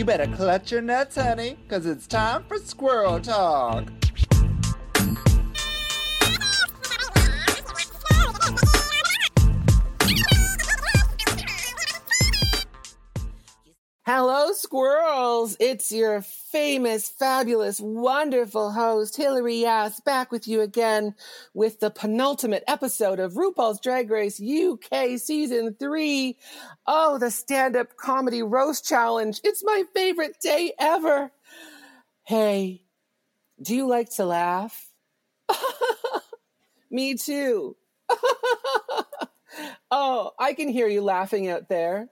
You better clutch your nuts, honey, because it's time for squirrel talk. Squirrels! It's your famous, fabulous, wonderful host, Hillary Yass, back with you again with the penultimate episode of RuPaul's Drag Race UK Season 3. Oh, the stand up comedy roast challenge. It's my favorite day ever. Hey, do you like to laugh? Me too. oh, I can hear you laughing out there.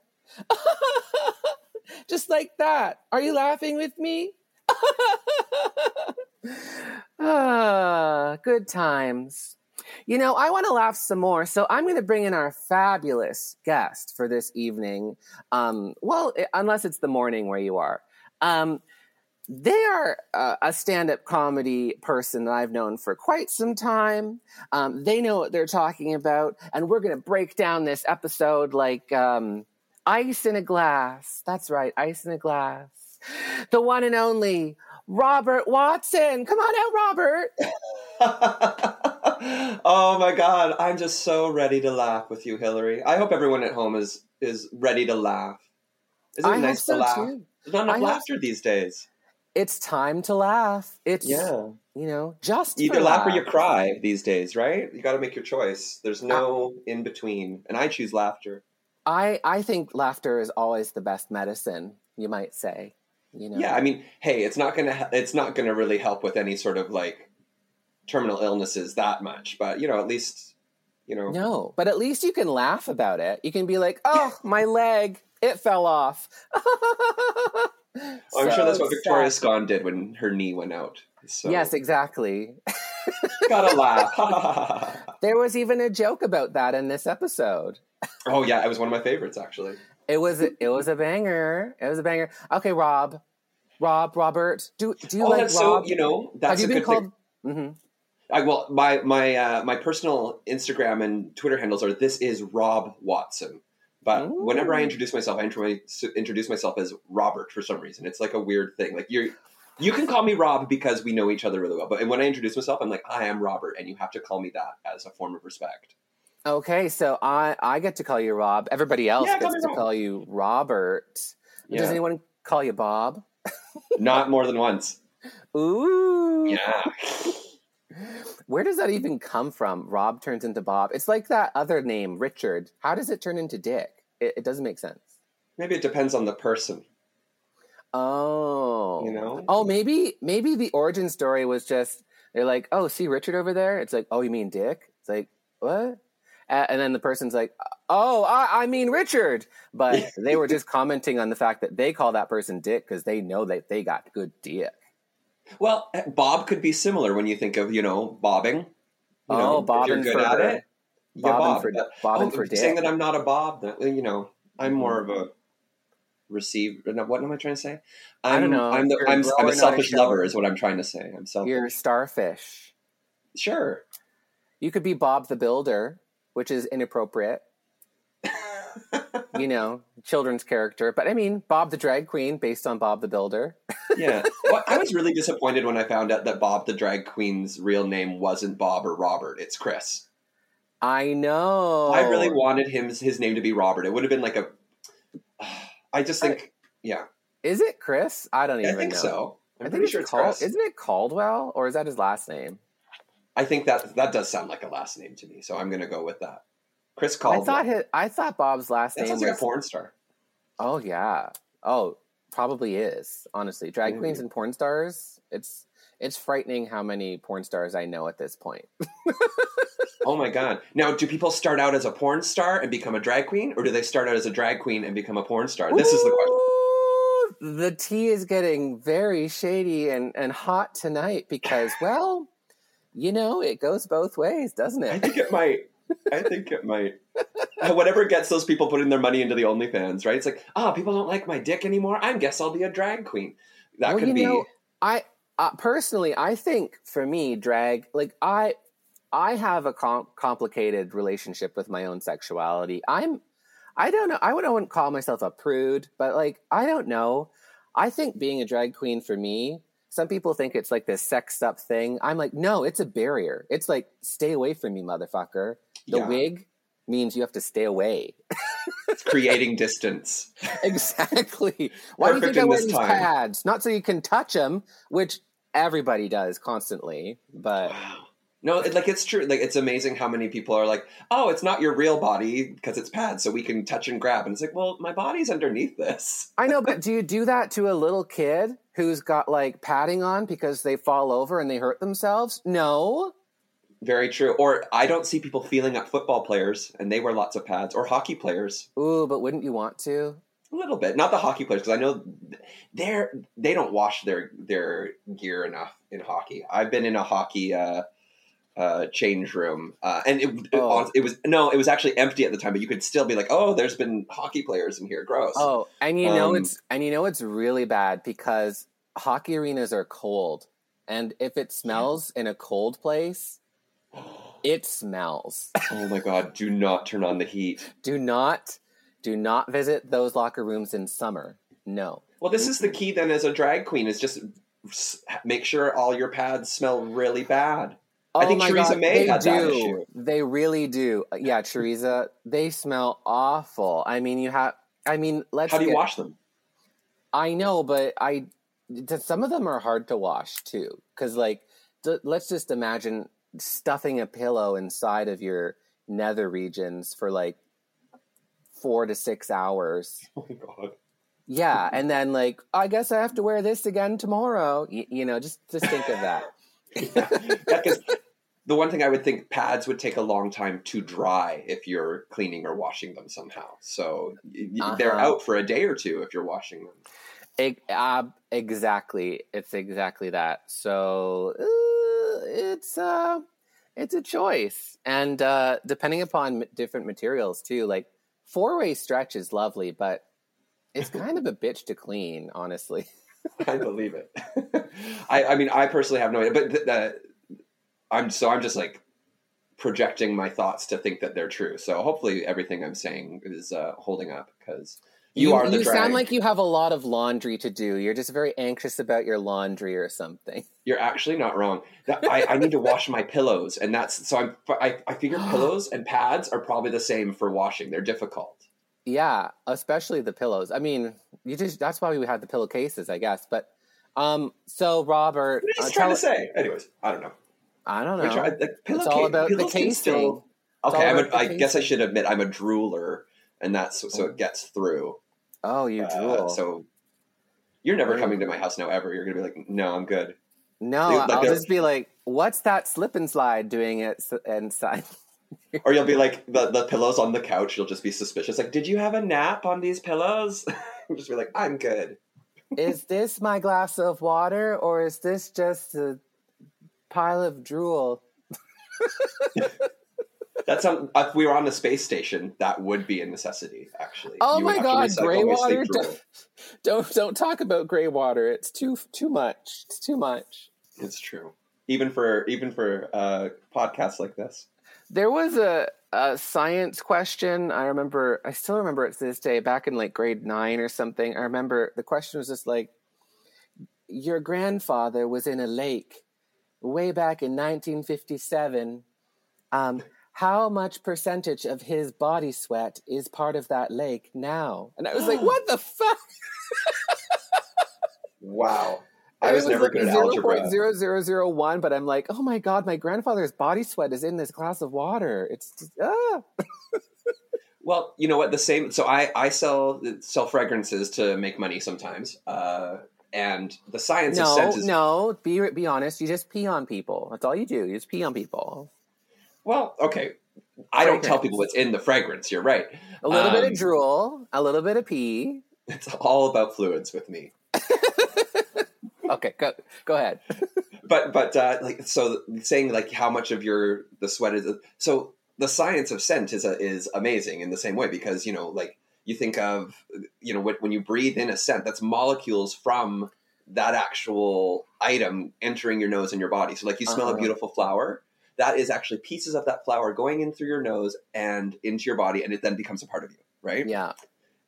Just like that. Are you laughing with me? ah, good times. You know, I want to laugh some more, so I'm going to bring in our fabulous guest for this evening. Um, well, unless it's the morning where you are. Um, they are uh, a stand-up comedy person that I've known for quite some time. Um, they know what they're talking about, and we're going to break down this episode like um, ice in a glass. That's right, ice in a glass. The one and only Robert Watson. Come on out, Robert. oh my God, I'm just so ready to laugh with you, Hillary. I hope everyone at home is is ready to laugh. Isn't it I nice so to laugh? too. There's not enough I laughter these days. It's time to laugh. It's Yeah. you know, just either laugh or you cry these days, right? You got to make your choice. There's no in between, and I choose laughter. I I think laughter is always the best medicine, you might say. You know. Yeah, I mean, hey, it's not gonna it's not gonna really help with any sort of like terminal illnesses that much, but you know, at least you know. No, but at least you can laugh about it. You can be like, "Oh, my leg, it fell off." Oh, I'm sure that's what Victoria sad. Scone did when her knee went out. So Yes, exactly. gotta laugh. There was even a joke about that in this episode. Oh yeah, it was one of my favorites actually. It was it was a banger. It was a banger. Okay, Rob, Rob, Robert, do do you oh, like Rob? so you know that's Have a you been good thing. called? hmm I, well, my my uh, my personal Instagram and Twitter handles are this is Rob Watson. But Ooh. whenever I introduce myself, I introduce myself as Robert for some reason. It's like a weird thing. Like you're you can call me Rob because we know each other really well. But when I introduce myself, I'm like, I am Robert, and you have to call me that as a form of respect. Okay, so I I get to call you Rob. Everybody else Yeah, gets to Rob. call you Robert. Does anyone call you Bob? Not more than once. Ooh. Yeah. Where does that even come from? Rob turns into Bob. It's like that other name, Richard. How does it turn into Dick? It, it doesn't make sense. Maybe it depends on the person. Oh. You know? Oh, maybe maybe the origin story was just they're like, oh, see Richard over there. It's like, oh, you mean Dick? It's like what? And then the person's like, oh, I, I mean Richard. But they were just commenting on the fact that they call that person Dick because they know that they got good dick. Well, eh, Bob could be similar when you think of you know bobbing. You Oh, know, bobbing you're good for at it. Bobbing bob. for bobbing oh, for dick. saying that I'm not a Bob. That, eh, you know, I'm mm-hmm. more of a receive. What am I trying to say? I'm, I don't know. I'm, the, I'm, I'm a not a selfish lover, is what I'm trying to say. I'm selfish. You're a starfish. Sure. You could be Bob the Builder, which is inappropriate. you know, children's character. But I mean, Bob the Drag Queen, based on Bob the Builder. yeah. Well, I was really disappointed when I found out that Bob the drag queen's real name wasn't Bob or Robert. It's Chris. I know. I really wanted him his name to be Robert. It would have been like a. I just think, yeah, Is it Chris? I don't even I think know. so. I'm I think pretty it's sure it's called. Chris. Isn't it Caldwell, or is that his last name? I think that that does sound like a last name to me, so I'm going to go with that. Chris I thought his, I thought Bob's last that name sounds was. like a porn star. oh yeah. Oh, probably is. Honestly, drag Mm. queens and porn stars. It's it's frightening how many porn stars I know at this point. Oh my god! Now, do people start out as a porn star and become a drag queen, or do they start out as a drag queen and become a porn star? This is the question. The tea is getting very shady and, and hot tonight because, well, you know, it goes both ways, doesn't it? I think it might. I think it might. Whatever gets those people putting their money into the OnlyFans, right? It's like, ah, people don't like my dick anymore. I guess I'll be a drag queen. That Well, could you be. know, I uh, personally, I think for me, drag like I, I have a com- complicated relationship with my own sexuality. I'm, I don't know. I wouldn't call myself a prude, but like I don't know. I think being a drag queen for me, some people think it's like this sexed up thing. I'm like, no, it's a barrier. It's like, stay away from me, motherfucker. The Yeah. wig means you have to stay away. It's creating distance. exactly. Why do you think I wear these time. pads? Not so you can touch them, which everybody does constantly. But Wow. No, it, like it's true. Like it's amazing how many people are like, "Oh, it's not your real body because it's pads, so we can touch and grab." And it's like, well, my body's underneath this. I know, but do you do that to a little kid who's got like padding on because they fall over and they hurt themselves? No. Very true. Or I don't see people feeling up football players, and they wear lots of pads, or hockey players. Ooh, but wouldn't you want to? A little bit, not the hockey players, because I know they're they don't wash their their gear enough in hockey. I've been in a hockey uh, uh, change room, uh, and it, it, Oh. it was no, it was actually empty at the time, but you could still be like, "Oh, there's been hockey players in here. Gross." Oh, and you know Um, it's and you know it's really bad because hockey arenas are cold, and if it smells in a cold place, it smells. oh my god! Do not turn on the heat. do not, do not visit those locker rooms in summer. No. Well, this is the key then as a drag queen is just make sure all your pads smell really bad. I oh think Oh my Theresa God, May they had do. that issue. They really do. Uh, yeah, Teresa, they smell awful. I mean, you have. I mean, let's. How do you get- wash them? I know, but I some of them are hard to wash too. Because like, let's just imagine stuffing a pillow inside of your nether regions for like four to six hours. Oh my god. Yeah, and then like, I guess I have to wear this again tomorrow. Y- you know, just just think of that. Yeah, 'cause the one thing I would think pads would take a long time to dry if you're cleaning or washing them somehow. So y- they're Uh-huh. out for a day or two if you're washing them. Eg- ab- exactly, it's exactly that. So uh, it's uh, it's a choice, and uh, depending upon m- different materials too. Like four way stretch is lovely, but it's kind of a bitch to clean, honestly. I believe it. I, I mean, I personally have no idea, but th- the, I'm so I'm just like projecting my thoughts to think that they're true. So hopefully everything I'm saying is uh, holding up because you, are the you drag. sound like you have a lot of laundry to do. You're just very anxious about your laundry or something. You're actually not wrong. That, I, I need to wash my pillows, and that's so I'm. I, I figure pillows and pads are probably the same for washing. They're difficult. Yeah, especially the pillows. I mean, you just that's why we had the pillowcases, I guess. But um, so Robert, What are you uh, trying to say? Anyways, I don't know. I don't know. I, like, it's all about the casing. still- okay, I'm a, about the I guess I should admit I'm a drooler, and that's so Oh. it gets through. Oh, you Uh, drool. so you're never Right. coming to my house now ever. You're gonna be like, no, I'm good. no, like I'll just be like, "What's that slip and slide doing it inside?" Or you'll be like the the pillows on the couch. You'll just be suspicious. Like, did you have a nap on these pillows? You'll just be like, I'm good. is this my glass of water or is this just a pile of drool? That's on, if we were on the space station, that would be a necessity. Actually. Oh You my god, gray water! drool. Don't don't talk about gray water. It's too too much. It's too much. It's true. Even for even for uh, podcasts like this. There was a, a science question. I remember, I still remember it to this day, back in like grade nine or something. I remember the question was just like, Your grandfather was in a lake way back in 1957. Um, how much percentage of his body sweat is part of that lake now? And I was like, What the fuck? Wow. I was it never like good at algebra. 0.0001, but I'm like, oh my god, my grandfather's body sweat is in this glass of water. It's just, ah. Well, you know what? The same. So I I sell sell fragrances to make money sometimes. Uh, and the science of No, scent is no. Be be honest. You just pee on people. That's all you do. You just pee on people. well, okay. I don't tell people what's in the fragrance. You're right. A little bit Um, of drool, a little bit of pee. It's all about fluids with me. Okay, go go ahead. But but uh, like so saying like how much of your the sweat is so the science of scent is a, is amazing in the same way because you know like you think of you know when, when you breathe in a scent that's molecules from that actual item entering your nose and your body. So like you smell a Uh-huh. beautiful flower, that is actually pieces of that flower going in through your nose and into your body, and it then becomes a part of you, right? Yeah,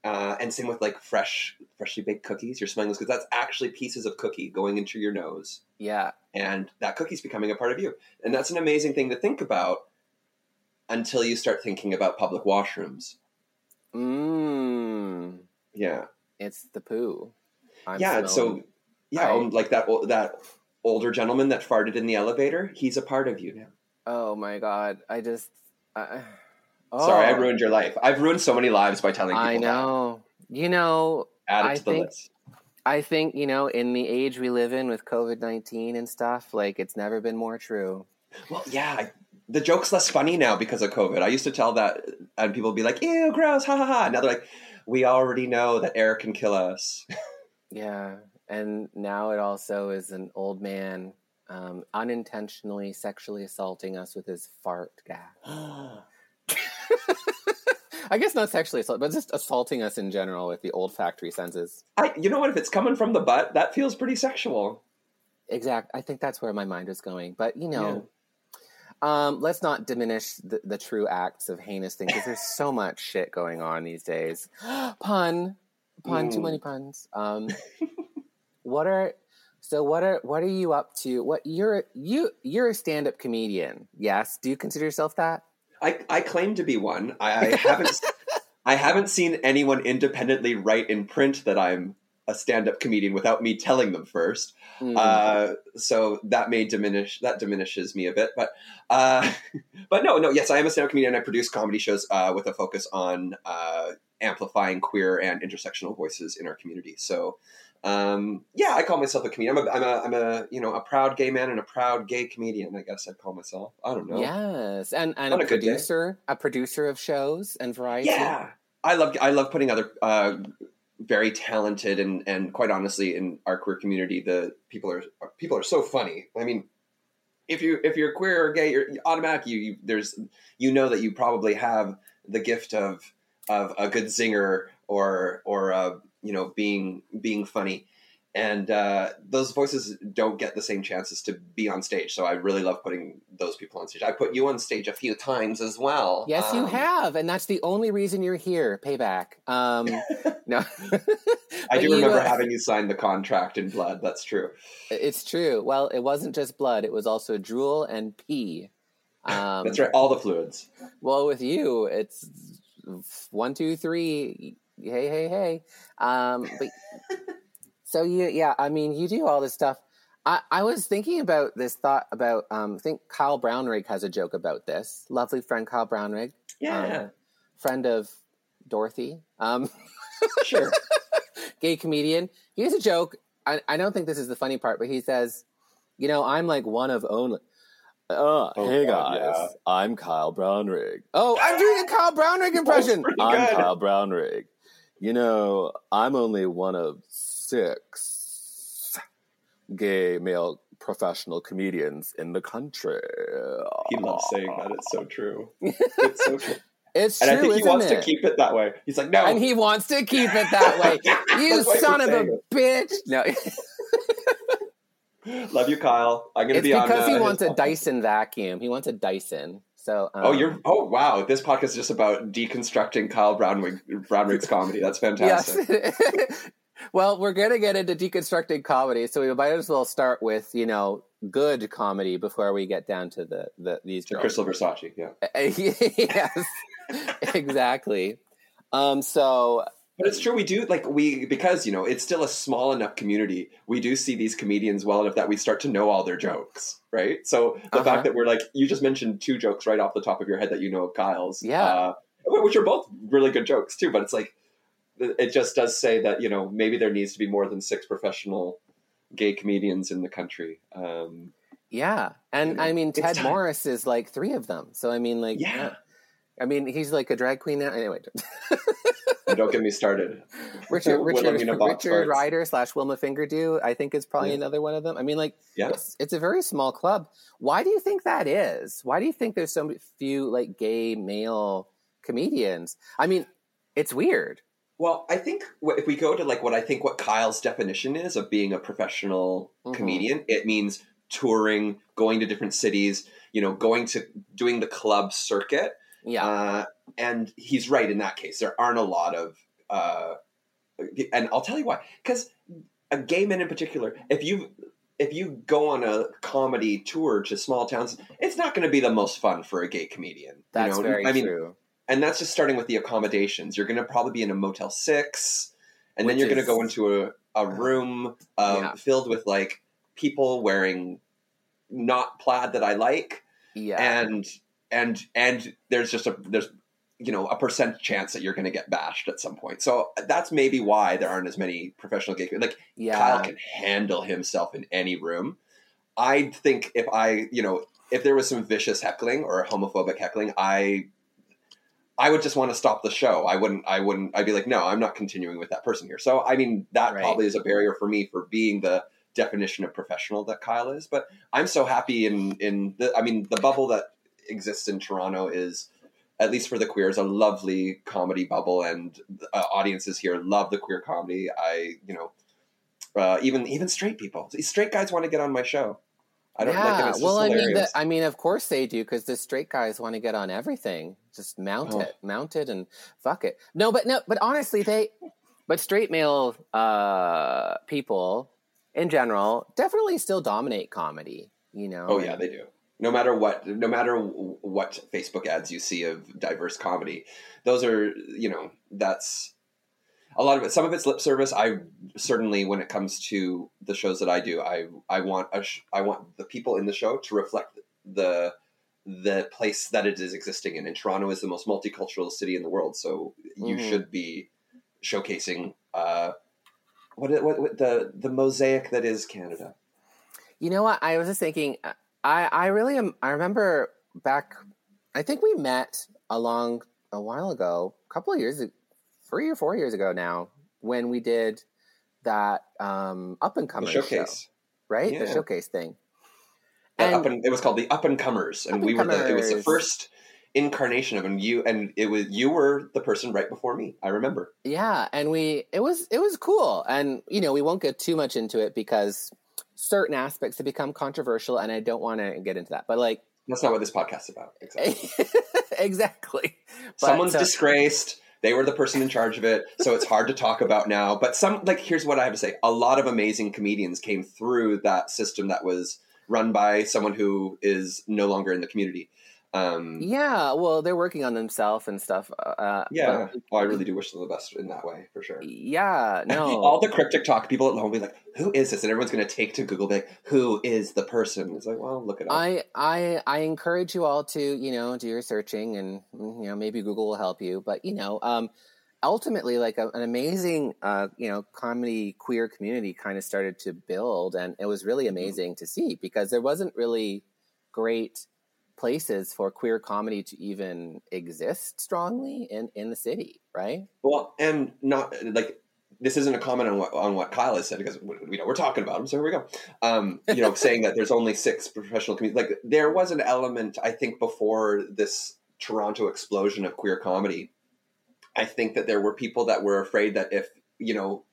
Uh, and same with like fresh, freshly baked cookies. You're smelling those because that's actually pieces of cookie going into your nose, Yeah. and that cookie's becoming a part of you. And that's an amazing thing to think about until you start thinking about public washrooms. Mmm. Yeah, It's the poo. I'm yeah. So yeah, I- um, like that that older gentleman that farted in the elevator. He's a part of you now. Oh my god! I just. I Sorry, I Oh, ruined your life. I've ruined so many lives by telling people. I know. You know, Add it I to the think- list. I think you know, in the age we live in with COVID nineteen and stuff, like it's never been more true. Well, yeah, the joke's less funny now because of COVID. I used to tell that, and people would be like, "Ew, gross, ha ha ha." Now they're like, "We already know that air can kill us." Yeah, and now it also is an old man um, unintentionally sexually assaulting us with his fart gas. I guess not sexually assault, but just assaulting us in general with the olfactory senses. I, you know what? If it's coming from the butt, that feels pretty sexual. Exact. I think that's where my mind was going. But you know, um, let's not diminish the, the true acts of heinous things because there's so much shit going on these days. Pun, pun, too Mm. many puns. Um, what are so? What are what are you up to? What you're you you're a stand up comedian? Yes. Do you consider yourself that? I, I claim to be one. I, I haven't I haven't seen anyone independently write in print that I'm a stand-up comedian without me telling them first. Mm. Uh, so that may diminish that diminishes me a bit, but uh, but no, no, yes, I am a stand-up comedian. And I produce comedy shows uh, with a focus on uh, amplifying queer and intersectional voices in our community. So um, yeah, I call myself a comedian. I'm a, I'm a I'm a you know a proud gay man and a proud gay comedian. I guess I'd call myself. I don't know. Yes, and and On a a producer, a producer of shows and variety. Yeah, I love I love putting other uh, very talented and and quite honestly in our queer community, the people are people are so funny. I mean, if you if you're queer or gay, you're automatic. You, you there's you know that you probably have the gift of of a good zinger or or uh, you know being being funny. And uh, those voices don't get the same chances to be on stage, so I really love putting those people on stage. I put you on stage a few times as well. Yes, you Um, have, and that's the only reason you're here. Payback. Um, no, I do you, remember uh, having you sign the contract in blood. That's true. It's true. Well, it wasn't just blood; it was also drool and pee. Um, That's right. All the fluids. Well, with you, it's one, two, three. Hey, hey, hey. Um, but so you, yeah. I mean, you do all this stuff. I, I was thinking about this thought about. Um, I think Kyle Brownrigg has a joke about this. Lovely friend Kyle Brownrigg, Yeah, friend of Dorothy. Um, sure. gay comedian. He has a joke. I, I don't think this is the funny part, but he says, "You know, I'm like one of only." Oh, Oh, hey God, guys, yeah. I'm Kyle Brownrigg. Oh, I'm doing a Kyle Brownrigg impression. I'm good. Kyle Brownrigg. You know, I'm only one of six gay male professional comedians in the country. He loves saying that. It's so true. It's so true. It's And true, I think he wants it? to keep it that way. He's like, no. and he wants to keep it that way. You That's why he's son of a saying bitch. No. Love you, Kyle. I'm going to It's be on. because uh, he his wants a podcast. Dyson vacuum. He wants a Dyson. So um, Oh, you're. Oh, wow. This podcast is just about deconstructing Kyle Brownwig, Brownrigg's comedy. That's fantastic. yes. well, we're gonna get into deconstructing comedy, so we might as well start with you know good comedy before we get down to the, the these To. Krystal Versace. Yeah. yes, exactly. Um, so But it's true. We do like we because you know it's still a small enough community. We do see these comedians well enough that we start to know all their jokes, right? So the Uh-huh. fact that we're like you just mentioned two jokes right off the top of your head that you know of Kyle's, Yeah. uh, which are both really good jokes too. But it's like it just does say that you know maybe there needs to be more than six professional gay comedians in the country. Um, yeah, and You know, I mean Ted. Morris is like three of them. So I mean, like, Yeah. I mean, he's like a drag queen now. Anyway, and don't get me started. Richard Richard Richard. Ryder slash Wilma Fingerdew, I think is probably Yeah. another one of them. I mean, like, Yeah. it's, it's a very small club. Why do you think that is? Why do you think there's so few like gay male comedians? I mean, it's weird. Well, I think if we go to like what I think what Kyle's definition is of being a professional Mhm. comedian, it means touring, going to different cities, you know, going to doing the club circuit. Yeah, Uh, and he's right in that case. There aren't a lot of uh, and I'll tell you why. Because a gay men in particular, if you if you go on a comedy tour to small towns, it's not going to be the most fun for a gay comedian. you That's know? very I mean, true. and that's just starting with the accommodations. You're going to probably be in a Motel Six, and then you're going to go into a, a room um, Yeah. filled with like people wearing not plaid that I like, Yeah. and and and there's just a there's you know a percent chance that you're going to get bashed at some point. So that's maybe why there aren't as many professional gay like yeah. Kyle can handle himself in any room. I think if I, you know, if there was some vicious heckling or homophobic heckling, I I would just want to stop the show. I wouldn't I wouldn't I'd be like, no, I'm not continuing with that person here. So I mean that Right. probably is a barrier for me for being the definition of professional that Kyle is. But I'm so happy in in the I mean the bubble that exists in Toronto is at least for the queers a lovely comedy bubble and uh, audiences here love the queer comedy. I you know uh, even even straight people straight guys want to get on my show. I don't like yeah. It's just well, I mean, the. I mean, of course they do because the straight guys want to get on everything. Just mount Oh. it, mount it, and fuck it. No, but no, but honestly, they, but straight male uh, people in general definitely still dominate comedy. You know. Oh yeah, they do. No matter what, no matter what Facebook ads you see of diverse comedy, those are you know that's a lot of it. Some of it's lip service. I certainly, when it comes to the shows that I do, I I want a sh- I want the people in the show to reflect the the place that it is existing in. And Toronto is the most multicultural city in the world, so you Mhm. should be showcasing uh, what, what what the the mosaic that is Canada. You know what? I was just thinking. I I really am. I remember back. I think we met along a while ago, a couple of years, three or four years ago now, when we did that um, up and coming comers showcase. right? The showcase thing. And and, it was called the Up and Comers, and we were the, it was the first incarnation of. And you and it was you were the person right before me. I remember. yeah, and we it was it was cool, and you know we won't get too much into it because certain aspects have become controversial, and I don't want to get into that. But like That's not what this podcast's about. Exactly. exactly, But, Someone's uh, disgraced. They were the person in charge of it, so it's hard to talk about now. But some like here's what I have to say: a lot of amazing comedians came through that system that was run by someone who is no longer in the community. Um, yeah. Well, they're working on themselves and stuff. Uh, yeah, but- well, I really do wish them the best in that way for sure. yeah. No, all the cryptic talk, people at home will be like, "Who is this?" And everyone's going to take to Google, be like, "Who is the person?" It's like, well, look it up. I I I encourage you all to you know do your searching and you know maybe Google will help you, but you know um, ultimately like a, an amazing uh, you know comedy queer community kind of started to build, and it was really amazing to see because there wasn't really great places for queer comedy to even exist strongly in in the city, right? well, and not like this isn't a comment on what on what Kyle has said because we know we're talking about him. So here we go. Um, you know, saying that there's only six professional comedians. Like there was an element, I think, before this Toronto explosion of queer comedy. I think that there were people that were afraid that if you know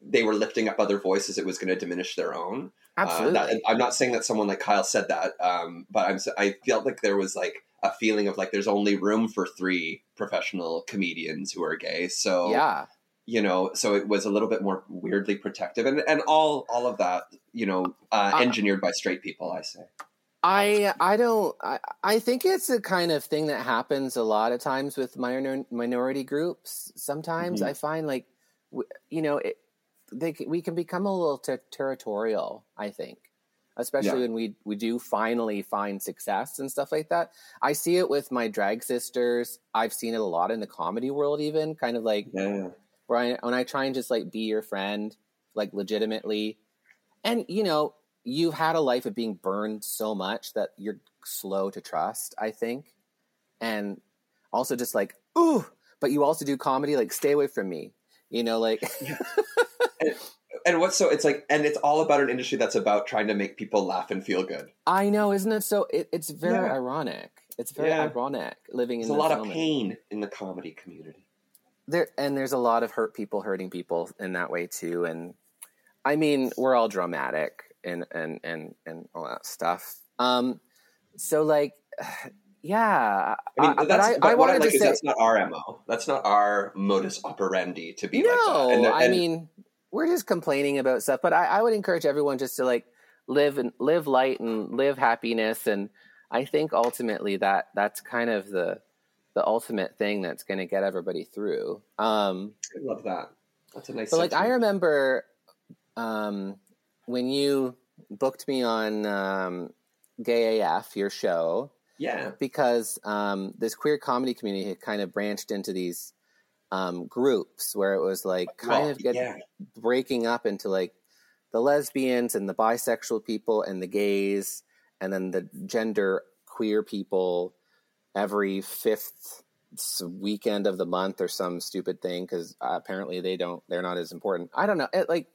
they were lifting up other voices, it was going to diminish their own. Uh, Absolutely. that- I'm not saying that someone like Kyle said that, um, but I'm. s- I felt like there was like a feeling of like there's only room for three professional comedians who are gay. So yeah. you know, so it was a little bit more weirdly protective, and and all all of that, you know, uh, Uh, engineered by straight people. I say. I I don't I, I think it's a kind of thing that happens a lot of times with minor, minority groups. Sometimes Mhm. I find like you know it, they we can become a little ter- territorial. I think, especially Yeah. when we we do finally find success and stuff like that. I see it with my drag sisters. I've seen it a lot in the comedy world, even kind of like Yeah, where I, when I try and just like be your friend, like legitimately, and you know, you've had a life of being burned so much that you're slow to trust, I think, and also just like ooh, but you also do comedy, like stay away from me, you know, like and what's so it's like, and it's all about an industry that's about trying to make people laugh and feel good. I know, isn't it? So it, it's very Yeah. ironic. It's very Yeah. ironic living in There's a lot of pain in the comedy community. there and there's a lot of hurt people hurting people in that way too and i mean we're all dramatic and and and and all that stuff um so like yeah. I mean, but that's, I, I what I wanted like to is say that's not our mo. That's not our modus operandi to be no. like that. And, I mean, we're just complaining about stuff, but I, I would encourage everyone just to like live and live light and live happiness, and I think ultimately that that's kind of the the ultimate thing that's going to get everybody through. Um, I love that. That's a nice. But like I remember um, when you booked me on um, Gay AF, your show, yeah, because um, this queer comedy community had kind of branched into these um, groups where it was like kind Well, of get yeah, breaking up into like the lesbians and the bisexual people and the gays and then the gender queer people every fifth weekend of the month or some stupid thing because uh, apparently they don't they're not as important. I don't know. It like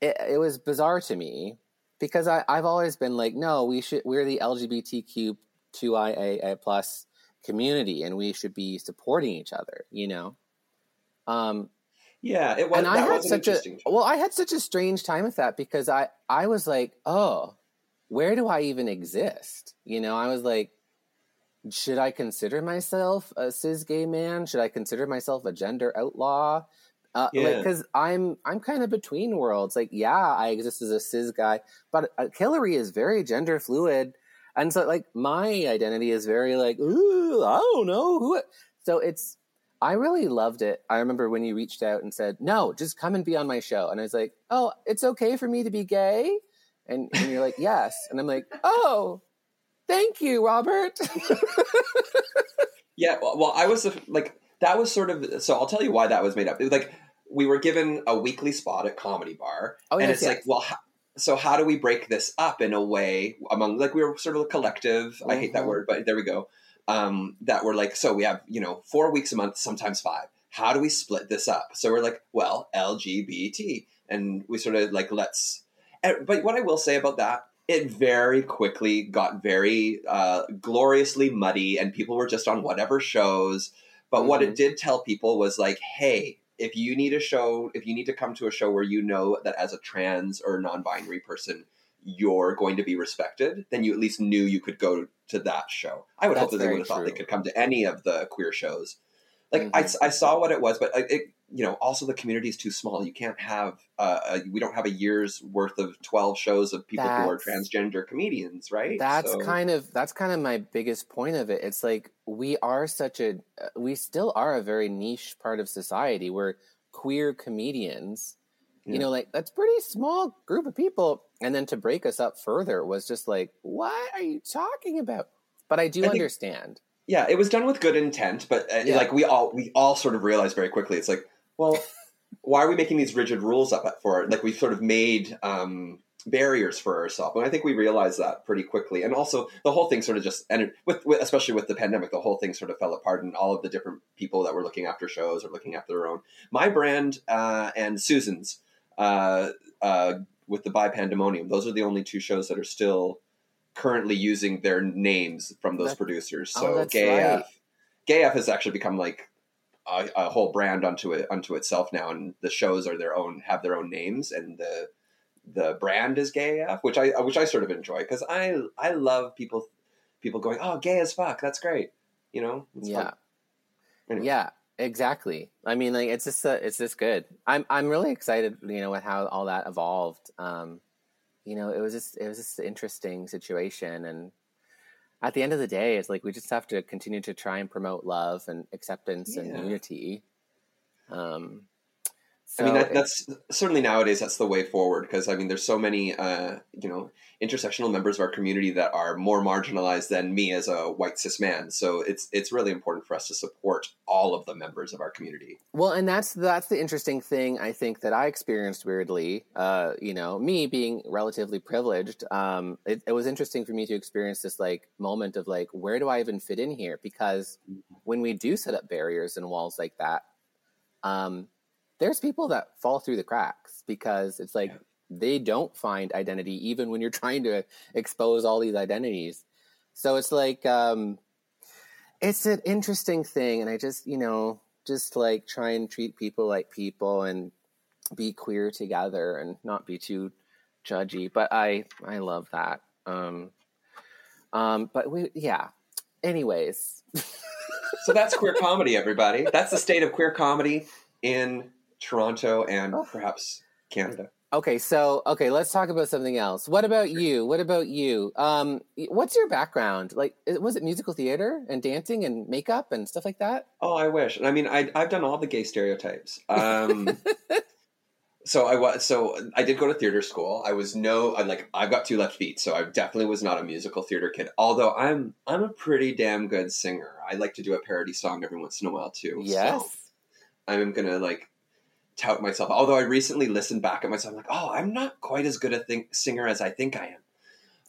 it, it was bizarre to me because I, i've always been like no we should we're the lgbtq 2ia plus community and we should be supporting each other you know um yeah. It was. and I had was such a interesting. well, I had such a strange time with that because I I was like, oh, where do I even exist? You know, I was like, should I consider myself a cis gay man? Should I consider myself a gender outlaw? Uh, Yeah. because I'm I'm kind of between worlds. Like, yeah, I exist as a cis guy, but uh, Hillary is very gender fluid, and so like my identity is very like, ooh, I don't know who. So it's I really loved it. I remember when you reached out and said, "No, just come and be on my show," and I was like, "Oh, it's okay for me to be gay," and, and you're like, "Yes," and I'm like, "Oh, thank you, Robert." Yeah, well, well, I was like that was sort of so. I'll tell you why that was made up. It was like we were given a weekly spot at Comedy Bar, Oh, and yes, it's yes. like, well, ho- so how do we break this up in a way among like we were sort of a collective. I hate that Mhm. word, but there we go. Um, that we're like, so we have you know four weeks a month, sometimes five. How do we split this up? So we're like, well, LGBT, and we sort of like let's. and- But what I will say about that it very quickly got very uh, gloriously muddy and people were just on whatever shows but what Mhm. it did tell people was like hey if you need a show if you need to come to a show where you know that as a trans or non-binary person you're going to be respected then you at least knew you could go to that show i would hope That's that they would have thought they could come to any of the queer shows like I, Mhm. I saw what it was but it, you know also the community is too small you can't have uh, a, we don't have a year's worth of 12 shows of people who are transgender comedians right that's So- kind of that's kind of my biggest point of it. It's like we are such a uh, we still are a very niche part of society. We're queer comedians. Yeah. You know, like that's pretty small group of people, and then to break us up further was just like, what are you talking about? But I do I think- understand. yeah it was done with good intent but uh, Yeah. like we all we all sort of realized very quickly it's like well why are we making these rigid rules up for it like we've sort of made um barriers for ourselves and i think we realized that pretty quickly and also the whole thing sort of just and with, with especially with the pandemic the whole thing sort of fell apart and all of the different people that were looking after shows or looking after their own my brand uh and susan's uh uh with the by pandemonium those are the only two shows that are still currently using their names from those That- producers Oh, so that's gay right. F, gay F has actually become like a, a whole brand unto it unto itself now and the shows are their own have their own names and the the brand is gay which I which I sort of enjoy because I I love people people going oh gay as fuck that's great you know yeah. Anyway. Yeah, exactly. I mean, like it's just uh, it's just good. I'm I'm really excited, you know, with how all that evolved. Um, you know, it was just it was just an interesting situation, and at the end of the day, it's like we just have to continue to try and promote love and acceptance and unity. Um, I mean that, that's certainly nowadays that's the way forward because I mean there's so many uh, you know intersectional members of our community that are more marginalized than me as a white cis man so it's it's really important for us to support all of the members of our community Well, and that's that's the interesting thing I think that I experienced weirdly. Uh, you know, me being relatively privileged, um, it, it was interesting for me to experience this like moment of like, where do I even fit in here? Because when we do set up barriers and walls like that, um, there's people that fall through the cracks because it's like Yeah. they don't find identity even when you're trying to expose all these identities. So it's like um, it's an interesting thing, and I just you know just like try and treat people like people and be queer together and not be too judgy. But I I love that. Um, um, but we yeah. anyways, So that's queer comedy, everybody. That's the state of queer comedy in Toronto and Oh. perhaps Canada. okay. So okay, let's talk about something else. What about you? What about you? Um, what's your background? Like, was it musical theater and dancing and makeup and stuff like that? Oh, I wish. And I mean, I, I've done all the gay stereotypes. Um, so I was. So I did go to theater school. I was no. I'm like. I've got two left feet, so I definitely was not a musical theater kid. Although I'm, I'm a pretty damn good singer. I like to do a parody song every once in a while too. Yes. So I'm gonna like tout myself. Although I recently listened back at myself, I'm like, oh, I'm not quite as good a think- singer as I think I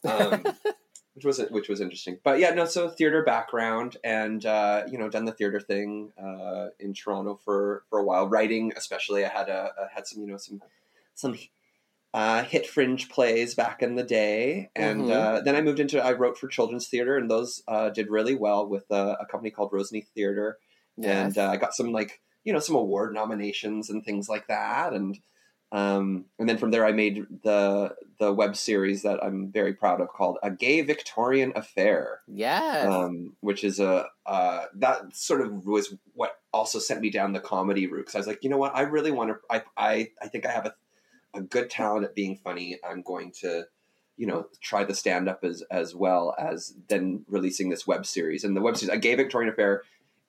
am. Um, which was which was interesting. But yeah, no. So theater background, and uh, you know, done the theater thing uh, in Toronto for for a while. Writing, especially, I had a, I had some you know some some uh, hit fringe plays back in the day, and Mhm. uh, then I moved into I wrote for children's theater, and those uh, did really well with uh, a company called Roseneath Theater, and uh, I got some like you know some award nominations and things like that, and um, and then from there I made the the web series that I'm very proud of called A Gay Victorian Affair, yes. um, which is a uh, that sort of was what also sent me down the comedy route because I was like, you know what, I really want to. I I I think I have a a good talent at being funny. I'm going to you know try the stand up as as well as then releasing this web series and the web series a gay victorian affair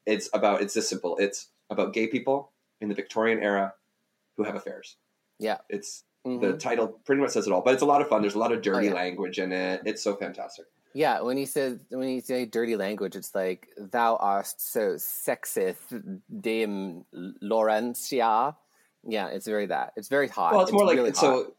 it's about it's this simple it's about gay people in the victorian era who have affairs Yeah. it's Mhm. the title pretty much says it all but it's a lot of fun there's a lot of dirty Oh, yeah. language in it it's so fantastic Yeah, when he says when he say dirty language, it's like thou art so sexist, Dame Laurentia. Yeah, it's very that. It's very hot. well it's more like really so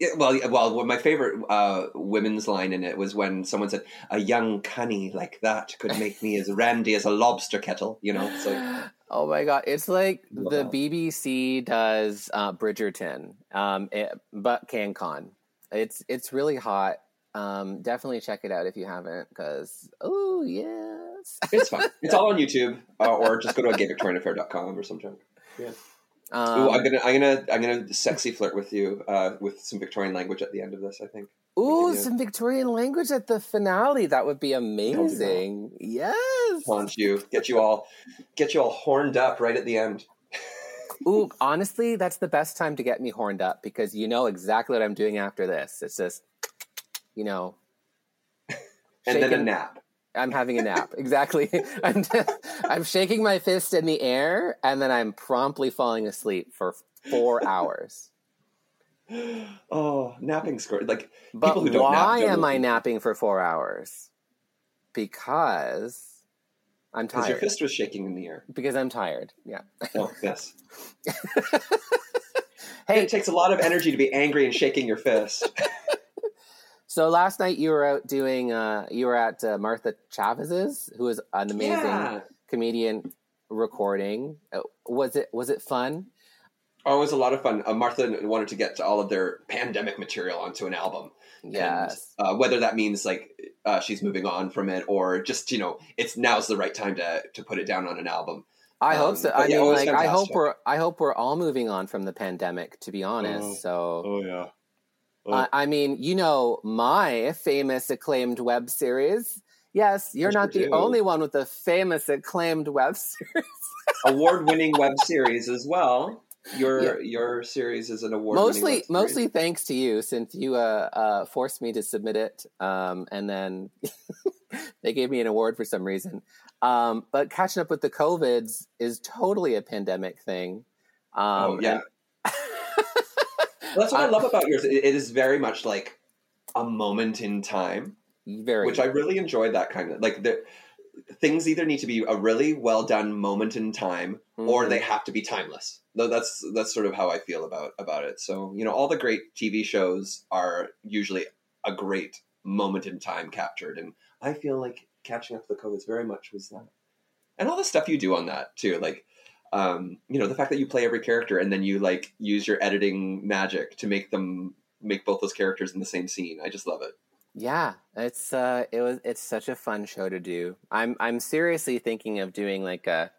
yeah, well, well, my favorite uh, women's line in it was when someone said, "A young cunny like that could make me as randy as a lobster kettle." You know, it's like oh my god, it's like Love the that. BBC does uh, Bridgerton, um, it, but CanCon. It's it's really hot. Um, definitely check it out if you haven't, because oh yes, it's fun. it's all on YouTube, uh, or just go to a gayvictorianaffair.com or something. um, Ooh, I'm gonna, I'm gonna, I'm gonna sexy flirt with you uh, with some Victorian language at the end of this. I think. Ooh, some Victorian language at the finale. That would be amazing. Yes. Launch you, get you all, get you all horned up right at the end. Ooh, honestly, that's the best time to get me horned up because you know exactly what I'm doing after this. It's just, you know, And then a nap. I'm having a nap. exactly. I'm, I'm shaking my fist in the air and then I'm promptly falling asleep for four hours. Oh, napping score. Like But People who don't nap why don't am. I napping for four hours? Because I'm because your tired. fist was shaking in the air. Because I'm tired. Yeah. Oh, yes. Hey, It takes a lot of energy to be angry and shaking your fist. So last night you were out doing. Uh, you were at uh, Martha Chaves's, who is an amazing Yeah. comedian, recording. Uh, was it was it fun? Oh, it was a lot of fun. Uh, Martha wanted to get all of their pandemic material onto an album. Yes. And, uh, whether that means like uh, she's moving on from it or just you know it's now's the right time to to put it down on an album. I um, hope so. I yeah, mean, was like, I hope we're I hope we're all moving on from the pandemic. To be honest, Oh. so Oh yeah. I I mean, you know, my famous acclaimed web series. Yes, you're Yes, not the do. only one with a famous acclaimed web series. award-winning web series as well. Your your series is an award. mostly mostly thanks to you since you uh, uh, forced me to submit it um, and then they gave me an award for some reason um, but catching up with the covids is totally a pandemic thing um, Oh yeah. Well, that's what I love about yours. It, it is very much like a moment in time, very which I really enjoyed. That kind of like the things either need to be a really well done moment in time, or Mhm. they have to be timeless. Though that's that's sort of how I feel about about it. So you know, all the great TV shows are usually a great moment in time captured, and I feel like catching up with the COVIDs very much was that, and all the stuff you do on that too, like. Um, you know the fact that you play every character and then you like use your editing magic to make them make both those characters in the same scene. I just love it. Yeah it's uh it was it's such a fun show to do i'm i'm seriously thinking of doing like a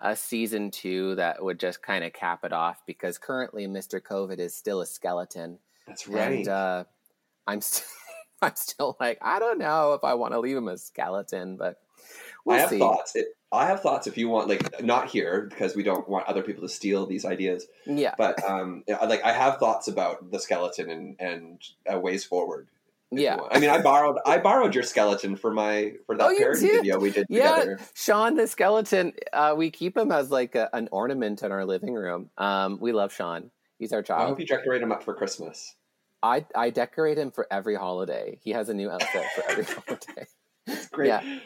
a season two that would just kind of cap it off because currently mr covid is still a skeleton That's right. And uh, I'm still, I'm still like, I don't know if I want to leave him a skeleton, but We'll I have see. thoughts. It, I have thoughts. If you want, like, not here because we don't want other people to steal these ideas. Yeah, But um, like, I have thoughts about the skeleton and and uh, ways forward. Yeah. I mean, I borrowed I borrowed your skeleton for my for that Oh, parody did? video we did Yeah, together. Sean the skeleton. Uh, we keep him as like a, an ornament in our living room. Um, we love Sean. He's our I child. hope you decorate him up for Christmas. I I decorate him for every holiday. He has a new outfit for every holiday. Great. Yeah.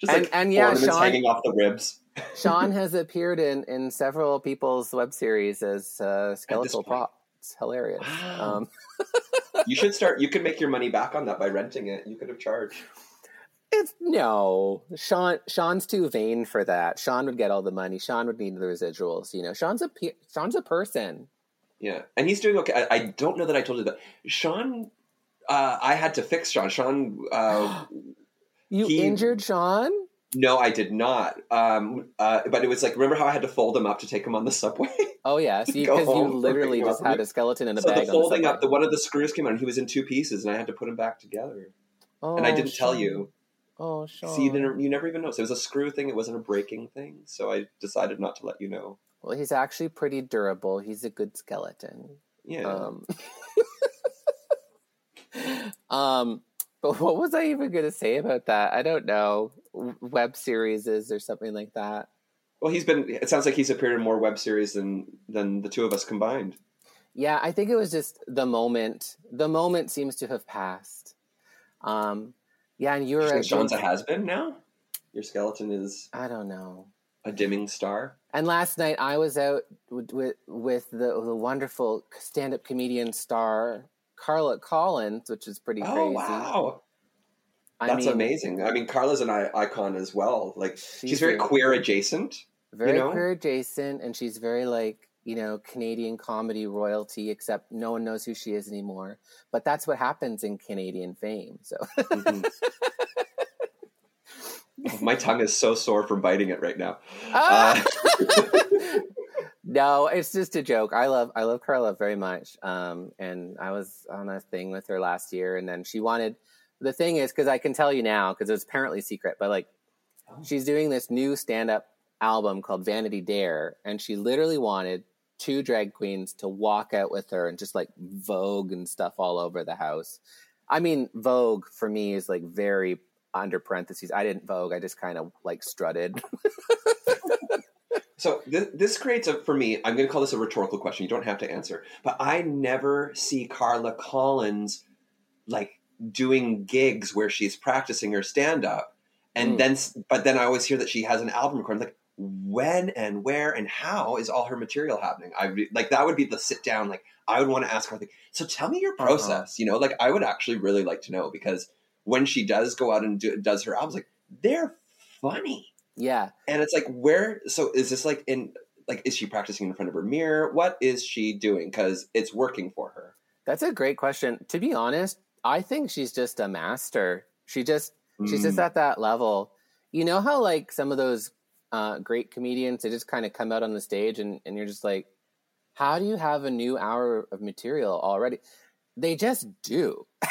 Just And- like and yeah, ornaments Sean- hanging off the ribs. Sean has appeared in in several people's web series as uh, skeletal prop. It's hilarious. Wow. Um, You should start. You could make your money back on that by renting it. You could have charged. it's no Sean. Sean's too vain for that. Sean would get all the money. Sean would need the residuals. You know, Sean's a Sean's a person. Yeah, and he's doing okay. I, I don't know that I told you that. Sean, uh, I had to fix Sean. Sean, uh, You He- injured Sean. No, I did not. Um, uh, but it was like, remember how I had to fold him up to take him on the subway? Oh yeah, because you, home for literally just had a skeleton in a so bag. the the folding subway. up, the one of the screws came out, and he was in two pieces, and I had to put him back together. oh, and I didn't tell you. Oh, Sean. See, you, didn't, you never even noticed. It was a screw thing. It wasn't a breaking thing. So I decided not to let you know. Well, he's actually pretty durable. He's a good skeleton. Yeah. Um, um, but what was I even going to say about that? I don't know. Web series or something like that. well, he's been. It sounds like he's appeared in more web series than than the two of us combined. Yeah, I think it was just the moment. The moment seems to have passed. Um, yeah, and you're You a Sean's a has been now. Your skeleton is I don't know. a dimming star. And last night I was out with with, with the the wonderful stand up comedian star Carla Collins, which is pretty Oh crazy. wow, I that's mean, amazing. I mean, Carla's an icon as well. Like she's, She's very very- queer adjacent. very know? queer adjacent, and she's very like you know Canadian comedy royalty. Except no one knows who she is anymore. But that's what happens in Canadian fame. So Mhm. My tongue is so sore from biting it right now. Ah! Uh, no, it's just a joke. I love I love Carla very much. Um, and I was on a thing with her last year, and then she wanted. The thing is, because I can tell you now, because it was apparently secret, but like, Oh. she's doing this new stand up album called Vanity Dare, and she literally wanted two drag queens to walk out with her and just like Vogue and stuff all over the house. I mean, Vogue for me is like very under parentheses. I didn't Vogue. I just kind of like strutted. So th- this creates a for me. I'm going to call this a rhetorical question. You don't have to answer, but I never see Carla Collins like doing gigs where she's practicing her stand up, and Mm. then s- but then I always hear that she has an album recording. Like when and where and how is all her material happening? I like that would be the sit down. Like I would want to ask her. Like, so tell me your Uh-huh. process. You know, like I would actually really like to know because when she does go out and do, does her albums, like they're funny. Yeah. And it's like, where? So is this like in like is she practicing in front of her mirror? What is she doing? Because it's working for her. That's a great question. To be honest, I think she's just a master. She just she's just Mm. at that level. You know how like some of those uh, great comedians they just kind of come out on the stage and, and you're just like, how do you have a new hour of material already? They just do.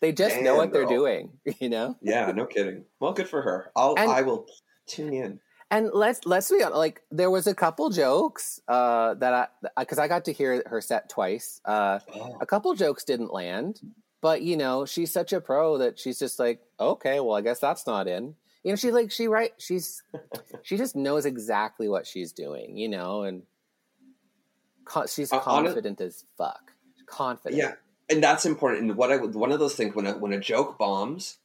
they just know Damn, what they're doing, you know? Yeah, no kidding. Well, good for her. I'll And- I will tune in. And let's let's be honest. Like there was a couple jokes uh, that I because I got to hear her set twice. Uh, Oh, a couple jokes didn't land, but you know she's such a pro that she's just like, okay, well I guess that's not in. You know, she like she right. She's she just knows exactly what she's doing. You know, and co- she's Uh, confident as fuck. Confident. yeah, and that's important. And what I one of those things when a when a joke bombs,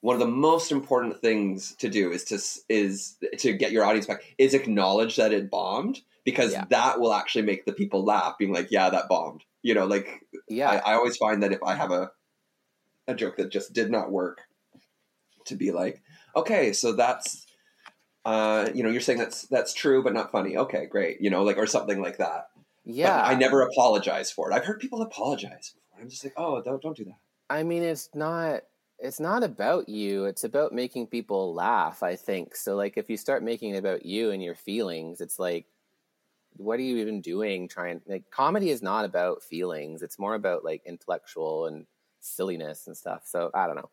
one of the most important things to do is to is to get your audience back is acknowledge that it bombed because Yeah. that will actually make the people laugh, being like, yeah, that bombed. You know, like yeah. I, I always find that if I have a a joke that just did not work, to be like, okay, so that's uh, you know, you're saying that's that's true but not funny. Okay, great. You know, like or something like that. yeah. But I never apologize for it. I've heard people apologize before. I'm just like, oh, don't don't do that. I mean, it's not it's not about you. It's about making people laugh, I think. So like if you start making it about you and your feelings, it's like what are you even doing trying like comedy is not about feelings. It's more about like intellectual and silliness and stuff. So I don't know.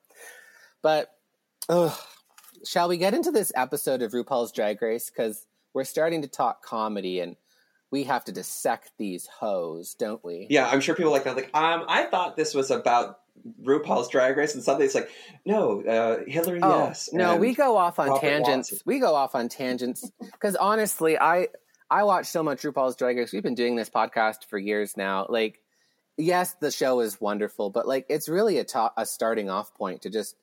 But ugh, shall we get into this episode of RuPaul's Drag Race? Because we're starting to talk comedy and we have to dissect these hoes, don't we? Yeah, I'm sure people like that. Like, um, I thought this was about RuPaul's Drag Race, and suddenly it's like, no, uh, Hillary, Oh, yes. no, we go off on Robert tangents. Watson. We go off on tangents because honestly, I I watch so much RuPaul's Drag Race. We've been doing this podcast for years now. Like, yes, the show is wonderful, but like, it's really a ta- a starting off point to just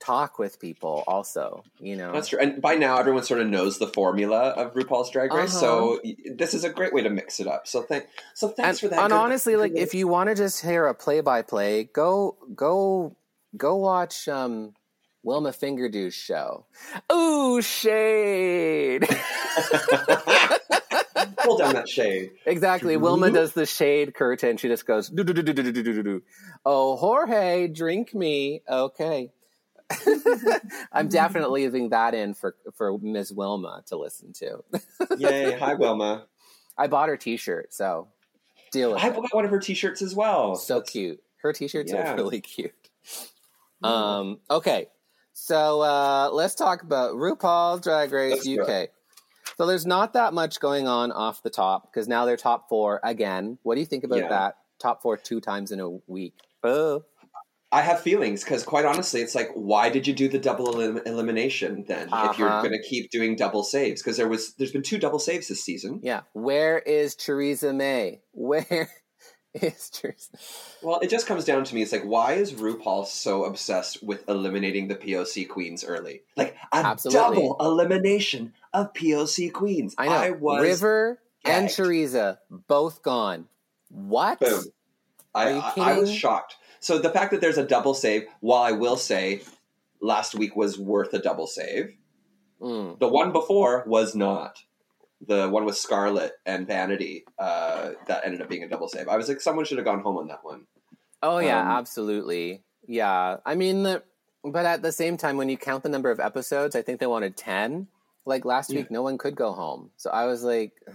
talk with people. Also, you know, That's true. And by now, everyone sort of knows the formula of RuPaul's Drag Race, so this is a great way to mix it up. So thank, so thanks Uh-huh. and, for that. and Good- honestly, like, good- if you want to just hear a play by play, go go go watch um Wilma Fingerdoo's show. Ooh, shade. pull down that shade. Exactly. Wilma does the shade curtain. She just goes, do, do, do, do, do, do, do, do, do. oh, Jorge, drink me. Okay. I'm definitely leaving that in for, for Ms. Wilma to listen to. Yay! Hi, Wilma. I bought her t shirt, so deal with I it. bought one of her T-shirts as well. So That's- cute. Her t shirts Yeah. are really cute. Um, okay. So uh, let's talk about RuPaul's Drag Race Let's. UK. So there's not that much going on off the top because now they're top four again. What do you think about Yeah. that? Top four two times in a week. Oh. I have feelings because, quite honestly, it's like, why did you do the double elim- elimination then? If you're Uh-huh. going to keep doing double saves, because there was, there's been two double saves this season. Yeah. Where is Choriza May? Where is Choriza? Well, it just comes down to me. It's like, why is RuPaul so obsessed with eliminating the POC queens early? Like a Absolutely. double elimination of POC queens. I know. I was River and gagged. Choriza both gone. What? Boom. I, Are you I, I was shocked. So the fact that there's a double save, while I will say last week was worth a double save, Mm. the one before was not. The one with Scarlett and Vanity uh, that ended up being a double save. I was like, someone should have gone home on that one. Oh yeah, Um, absolutely. Yeah, I mean, the, but at the same time, when you count the number of episodes, I think they wanted ten. Like last Yeah. week, no one could go home, so I was like, ugh.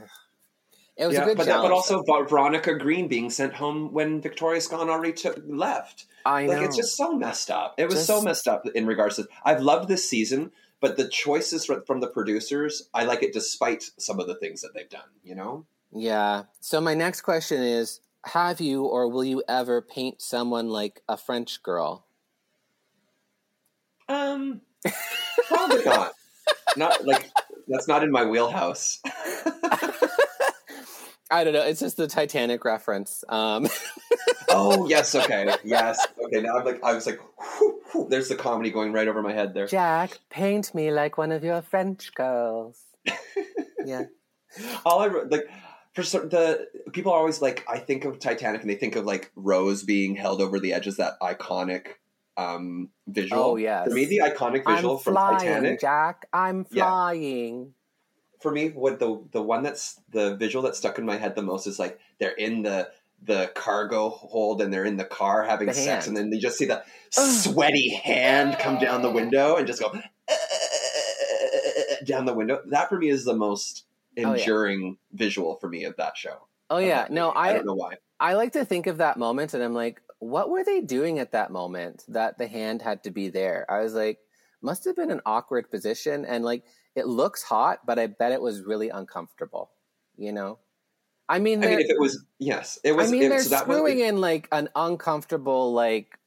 It was yeah, a good but, challenge. but also Ver- Veronica Green being sent home when Victoria Scone already took left. I know. Like it's just so messed up. It was so messed up in regards to. I've loved this season, but the choices from the producers, I like it despite some of the things that they've done. You know. yeah. So my next question is: Have you or will you ever paint someone like a French girl? Um, probably not. Not like that's not in my wheelhouse. I don't know. It's just the Titanic reference. Um, oh yes, okay, yes, okay. Now I'm like, I was like, whew, whew, there's the comedy going right over my head there. Jack, paint me like one of your French girls. yeah. All I wrote, like for certain, the people are always like, I think of Titanic and they think of like Rose being held over the edge as that iconic um visual. Oh, yes. For me, the iconic visual I'm from flying, Titanic. Jack. I'm Yeah. For me, what the the one that's the visual that stuck in my head the most is like they're in the the cargo hold and they're in the car having The sex, hand. and then you just see the sweaty hand come down the window and just go uh, down the window. That for me is the most Oh, yeah. enduring visual for me of that show. Oh yeah, no. I I don't know why. I like to think of that moment, and I'm like, what were they doing at that moment that the hand had to be there? I was like, must have been an awkward position, and like it looks hot, but I bet it was really uncomfortable. You know, I mean, I mean, if it was yes, it was. I mean, it, they're so that was, screwing in like an uncomfortable, like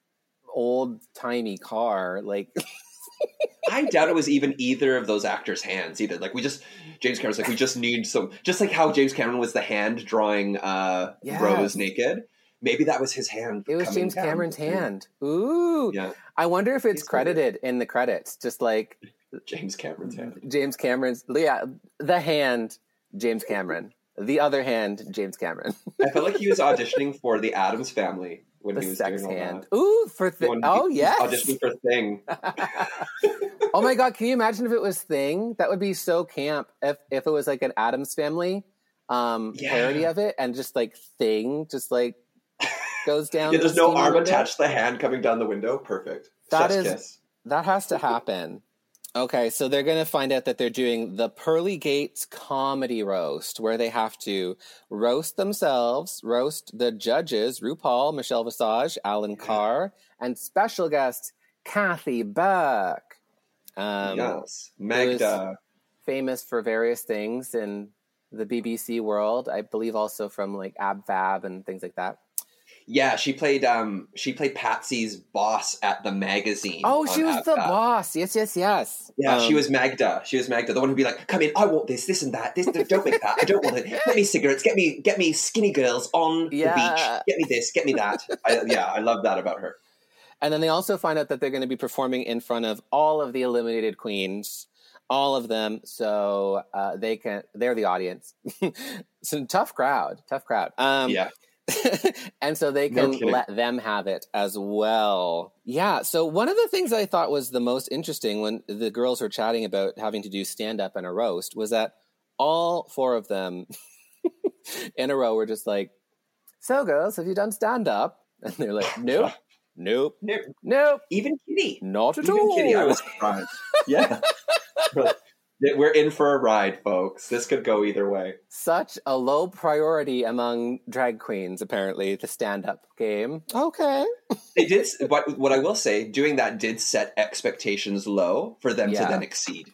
old timey car, like. I doubt it was even either of those actors' hands either. Like we just James Cameron's like we just need some just like how James Cameron was the hand drawing uh Yes. Rose naked. Maybe that was his hand. It was James down. Cameron's hand. Ooh. Yeah, I wonder if it's He's credited in the credits, just like James Cameron's hand. James Cameron's. Yeah, the hand, James Cameron. The other hand, James Cameron. I felt like he was auditioning for the Addams Family when The he was sex doing all hand. that. Ooh, for th- When oh yes. auditioning for Thing. oh my god, can you imagine if it was Thing? That would be so camp. If if it was like an Addams Family um Yeah. parody of it, and just like Thing, just like goes down. Yeah, the there's no arm attached to the hand coming down the window. Perfect. That is-. That has to happen. Okay, so they're going to find out that they're doing the Pearly Gates comedy roast, where they have to roast themselves, roast the judges, RuPaul, Michelle Visage, Alan Carr, and special guest Kathy Burke. Um, yes, Magda. famous for various things in the BBC world. I believe also from like Ab Fab and things like that. Yeah, she played um she played Patsy's boss at the magazine. Oh, she was the boss. Yes, yes, yes. Yeah, she Um, was Magda. She was Magda, the one who'd be like, "Come in, I want this, this, and that. This, don't make that. I don't want it. Get me cigarettes. Get me, get me skinny girls on Yeah. the beach. Get me this. Get me that." I, yeah, I love that about her. And then they also find out that they're going to be performing in front of all of the eliminated queens, all of them. So uh, they can, they're the audience. Some tough crowd, tough crowd. Um, yeah, and so they can kidding. let them have it as well. Yeah. So one of the things I thought was the most interesting when the girls were chatting about having to do stand up and a roast was that all four of them in a row were just like, "So, girls, have you done stand up?" And they're like, "Nope, nope, No, nope, even Kitty, not at even all." Kitty, I was surprised. Yeah, But we're in for a ride, folks. This could go either way. Such a low priority among drag queens, apparently, the stand up game. Okay. They did, but what I will say, doing that did set expectations low for them Yeah. to then exceed.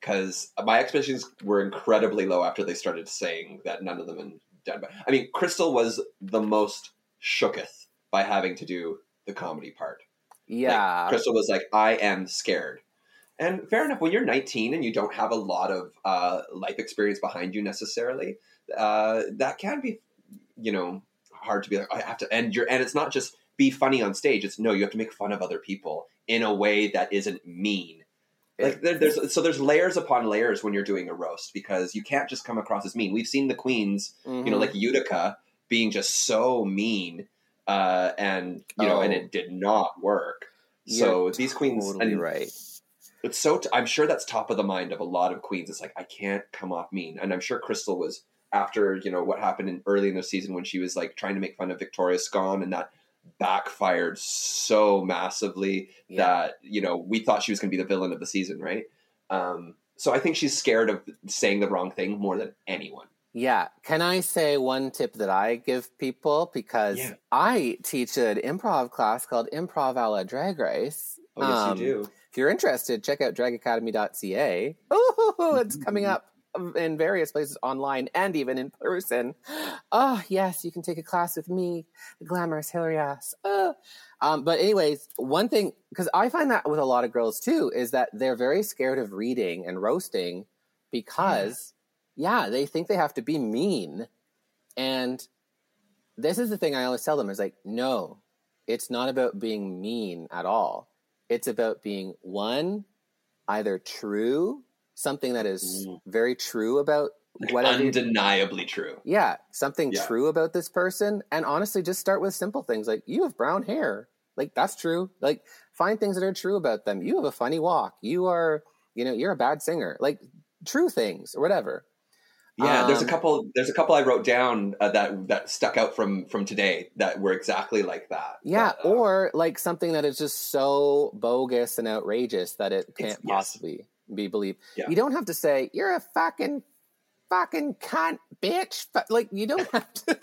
Because my expectations were incredibly low after they started saying that none of them had done. But I mean, Krystal was the most shooketh by having to do the comedy part. Like, Yeah. Krystal was like, "I am scared," and fair enough. When you're 19 and you don't have a lot of uh, life experience behind you necessarily, uh, that can be, you know, hard to be like, "I have to." And you're, and it's not just be funny on stage. It's no, you have to make fun of other people in a way that isn't mean. Like there, there's so there's layers upon layers when you're doing a roast because you can't just come across as mean. We've seen the queens you know, Mhm. like Utica being just so mean, uh, and you know, and Oh. it did not work. So You're these queens, totally and right. It's so. T- I'm sure that's top of the mind of a lot of queens. It's like I can't come off mean, and I'm sure Krystal was after you know what happened in early in the season when she was like trying to make fun of Victoria Scone, and that backfired so massively Yeah. that you know we thought she was going to be the villain of the season, right? Um, so I think she's scared of saying the wrong thing more than anyone. Yeah. Can I say one tip that I give people? Because Yeah. I teach an improv class called Improv a la Drag Race. Oh yes, Um, you do. If you're interested, check out dragacademy.ca. Ooh, it's coming up in various places online and even in person. Oh, yes, you can take a class with me, the glamorous Hillary ass. Uh. Um, but anyways, one thing, because I find that with a lot of girls too, is that they're very scared of reading and roasting because, yeah, they think they have to be mean. And this is the thing I always tell them is like, no, it's not about being mean at all. It's about being one, either true, something that is Mm. very true about whatever. you- undeniably true. yeah, something Yeah. true about this person. And honestly, just start with simple things like you have brown hair. Like, that's true. Like, find things that are true about them. You have a funny walk. You are, you know, you're a bad singer. Like, true things or whatever. Yeah, there's a Um, couple. There's a couple I wrote down uh, that that stuck out from from today that were exactly like that. Yeah, That, uh, or like something that is just so bogus and outrageous that it can't yes. possibly be believed. Yeah. You don't have to say you're a fucking fucking cunt, bitch. But like you don't have to.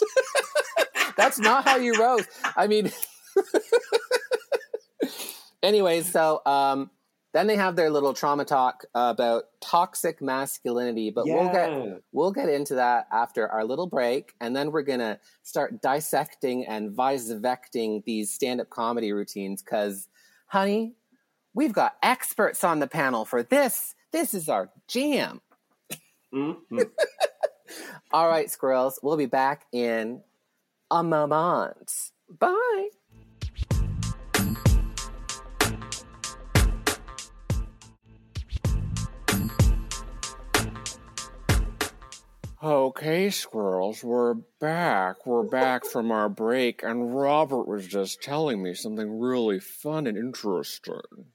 That's not how you roast. I mean. Anyways, so um, then they have their little trauma talk about toxic masculinity, but we'll get. We'll get into that after our little break, and then we're gonna start dissecting and visecting these stand-up comedy routines. Because, honey, we've got experts on the panel for this. This is our jam. Mhm. All right, squirrels. We'll be back in a moment. Bye. Okay, squirrels, we're back. We're back from our break, and Robert was just telling me something really fun and interesting.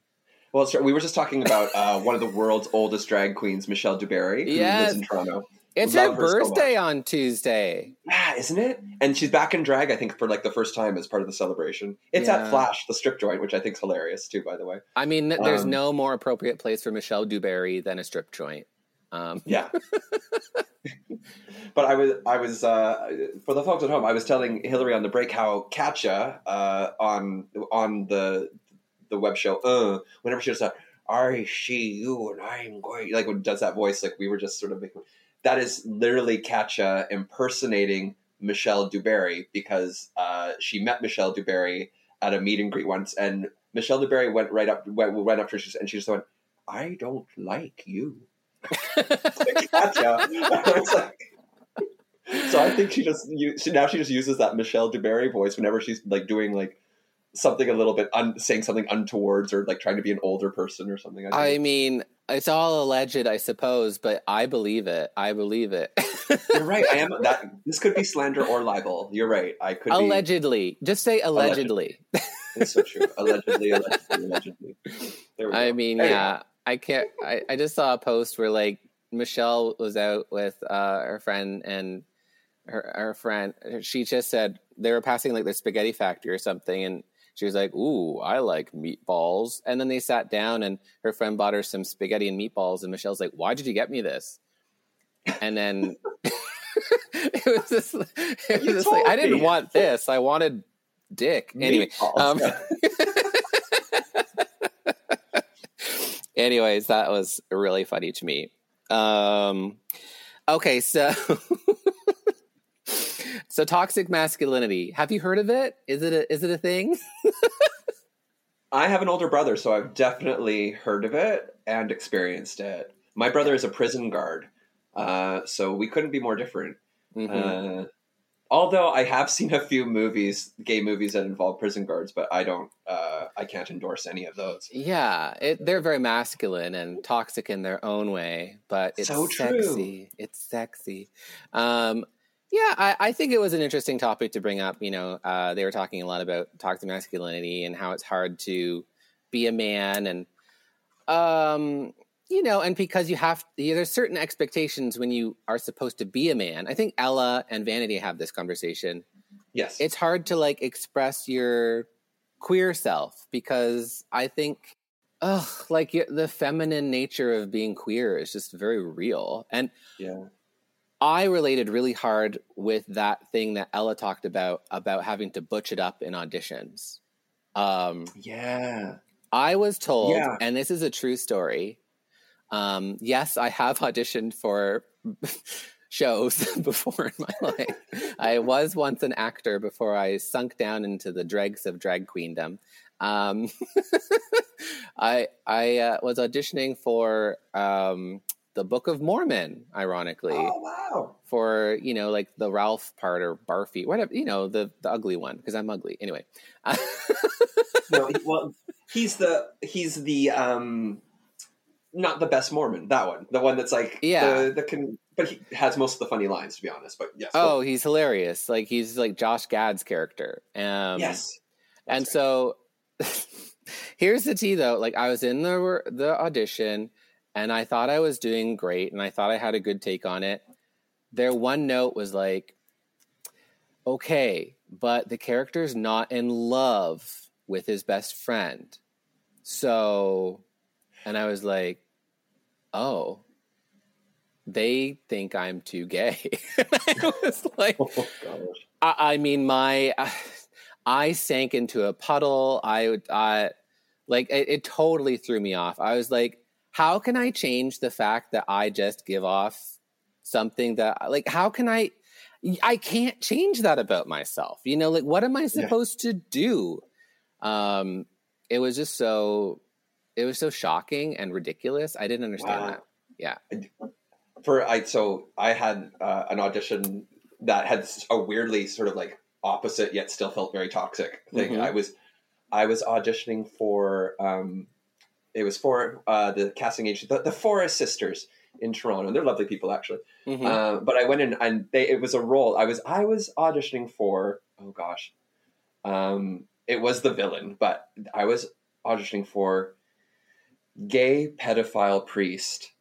Well, it's, we were just talking about uh, one of the world's oldest drag queens, Michelle Dubarry, who Yes. lives in Toronto. It's Love her her so birthday on Tuesday. Yeah, isn't it? And she's back in drag, I think, for like the first time as part of the celebration. It's Yeah. at Flash, the strip joint, which I think is hilarious too. By the way, I mean, there's Um, no more appropriate place for Michelle Dubarry than a strip joint. Um, yeah. but I was, I was, uh, for the folks at home, I was telling Hillary on the break how Katya uh, on on the the web show, uh, whenever she was, uh, I see you and I'm going like when does that voice, like we were just sort of making that is literally Katya impersonating Michelle Dubarry because uh, she met Michelle Dubarry at a meet and greet once, and Michelle Dubarry went right up went, went up to her and she just went, "I don't like you." Katya. Like- so I think she just she, now she just uses that Michelle Dubarry voice whenever she's like doing like something a little bit un, saying something untowards or like trying to be an older person or something. I think. mean, it's all alleged, I suppose, but I believe it. I believe it. You're right. I am that. This could be slander or libel. You're right. I could be. allegedly. Just say allegedly. It's so true. Allegedly, allegedly, allegedly. There we I go. mean, Anyway. yeah, I can't. I, I just saw a post where like Michelle was out with uh, her friend and her her friend. She just said they were passing like the spaghetti factory or something, and she was like, "Ooh, I like meatballs." And then they sat down, and her friend bought her some spaghetti and meatballs, and Michelle's like, "Why did you get me this?" And then it was just, it was just like, told I didn't want this. I wanted dick. Anyway, Meatballs. um, anyways, that was really funny to me. Um, okay, so so toxic masculinity. Have you heard of it? Is it a, is it a thing? I have an older brother, so I've definitely heard of it and experienced it. My brother is a prison guard, uh, so we couldn't be more different. Mhm. Uh, although I have seen a few movies, gay movies that involve prison guards, but I don't, uh, I can't endorse any of those. yeah, it, they're very masculine and toxic in their own way, but it's So sexy. It's sexy. Um, yeah, I, I think it was an interesting topic to bring up. You know, uh, they were talking a lot about toxic masculinity and how it's hard to be a man, and um, you know, and because you have yeah, there's certain expectations when you are supposed to be a man. I think Ella and Vanity have this conversation. Yes, It's hard to like express your queer self because I think, ugh, like the feminine nature of being queer is just very real, and yeah, I related really hard with that thing that Ella talked about about having to butch it up in auditions. Um, yeah. I was told, Yeah. and this is a true story. Um, yes, I have auditioned for shows before in my life. I was once an actor before I sunk down into the dregs of drag queendom. Um, I I uh, was auditioning for um, the Book of Mormon, ironically Oh wow! for you know like the Ralph part or Barfy, whatever you know the the ugly one because I'm ugly anyway. no, well, he's the he's the um, not the best Mormon. That one, the one that's like Yeah. the, the can, but he has most of the funny lines to be honest. But yes, oh, he's hilarious! Like he's like Josh Gad's character. Um, yes, and That's so here's the tea though. Like I was in the the audition, and I thought I was doing great, and I thought I had a good take on it. Their one note was like, "Okay, but the character's not in love with his best friend." So, and I was like, "Oh." They think I'm too gay. I was like, oh. I, I mean, my I sank into a puddle. I would, I like it, it. Totally threw me off. I was like, how can I change the fact that I just give off something that like? How can I? I can't change that about myself. You know, like what am I supposed to do? Um, it was just so. It was so shocking and ridiculous. I didn't understand Wow. that. Yeah. For I so I had uh, an audition that had a weirdly sort of like opposite yet still felt very toxic thing. Mhm. I was I was auditioning for um, it was for uh, the casting agency, the, the Forest Sisters in Toronto. They're lovely people actually. Mhm. Uh, but I went in and they it was a role. I was I was auditioning for oh gosh, um, it was the villain, but I was auditioning for gay pedophile priest.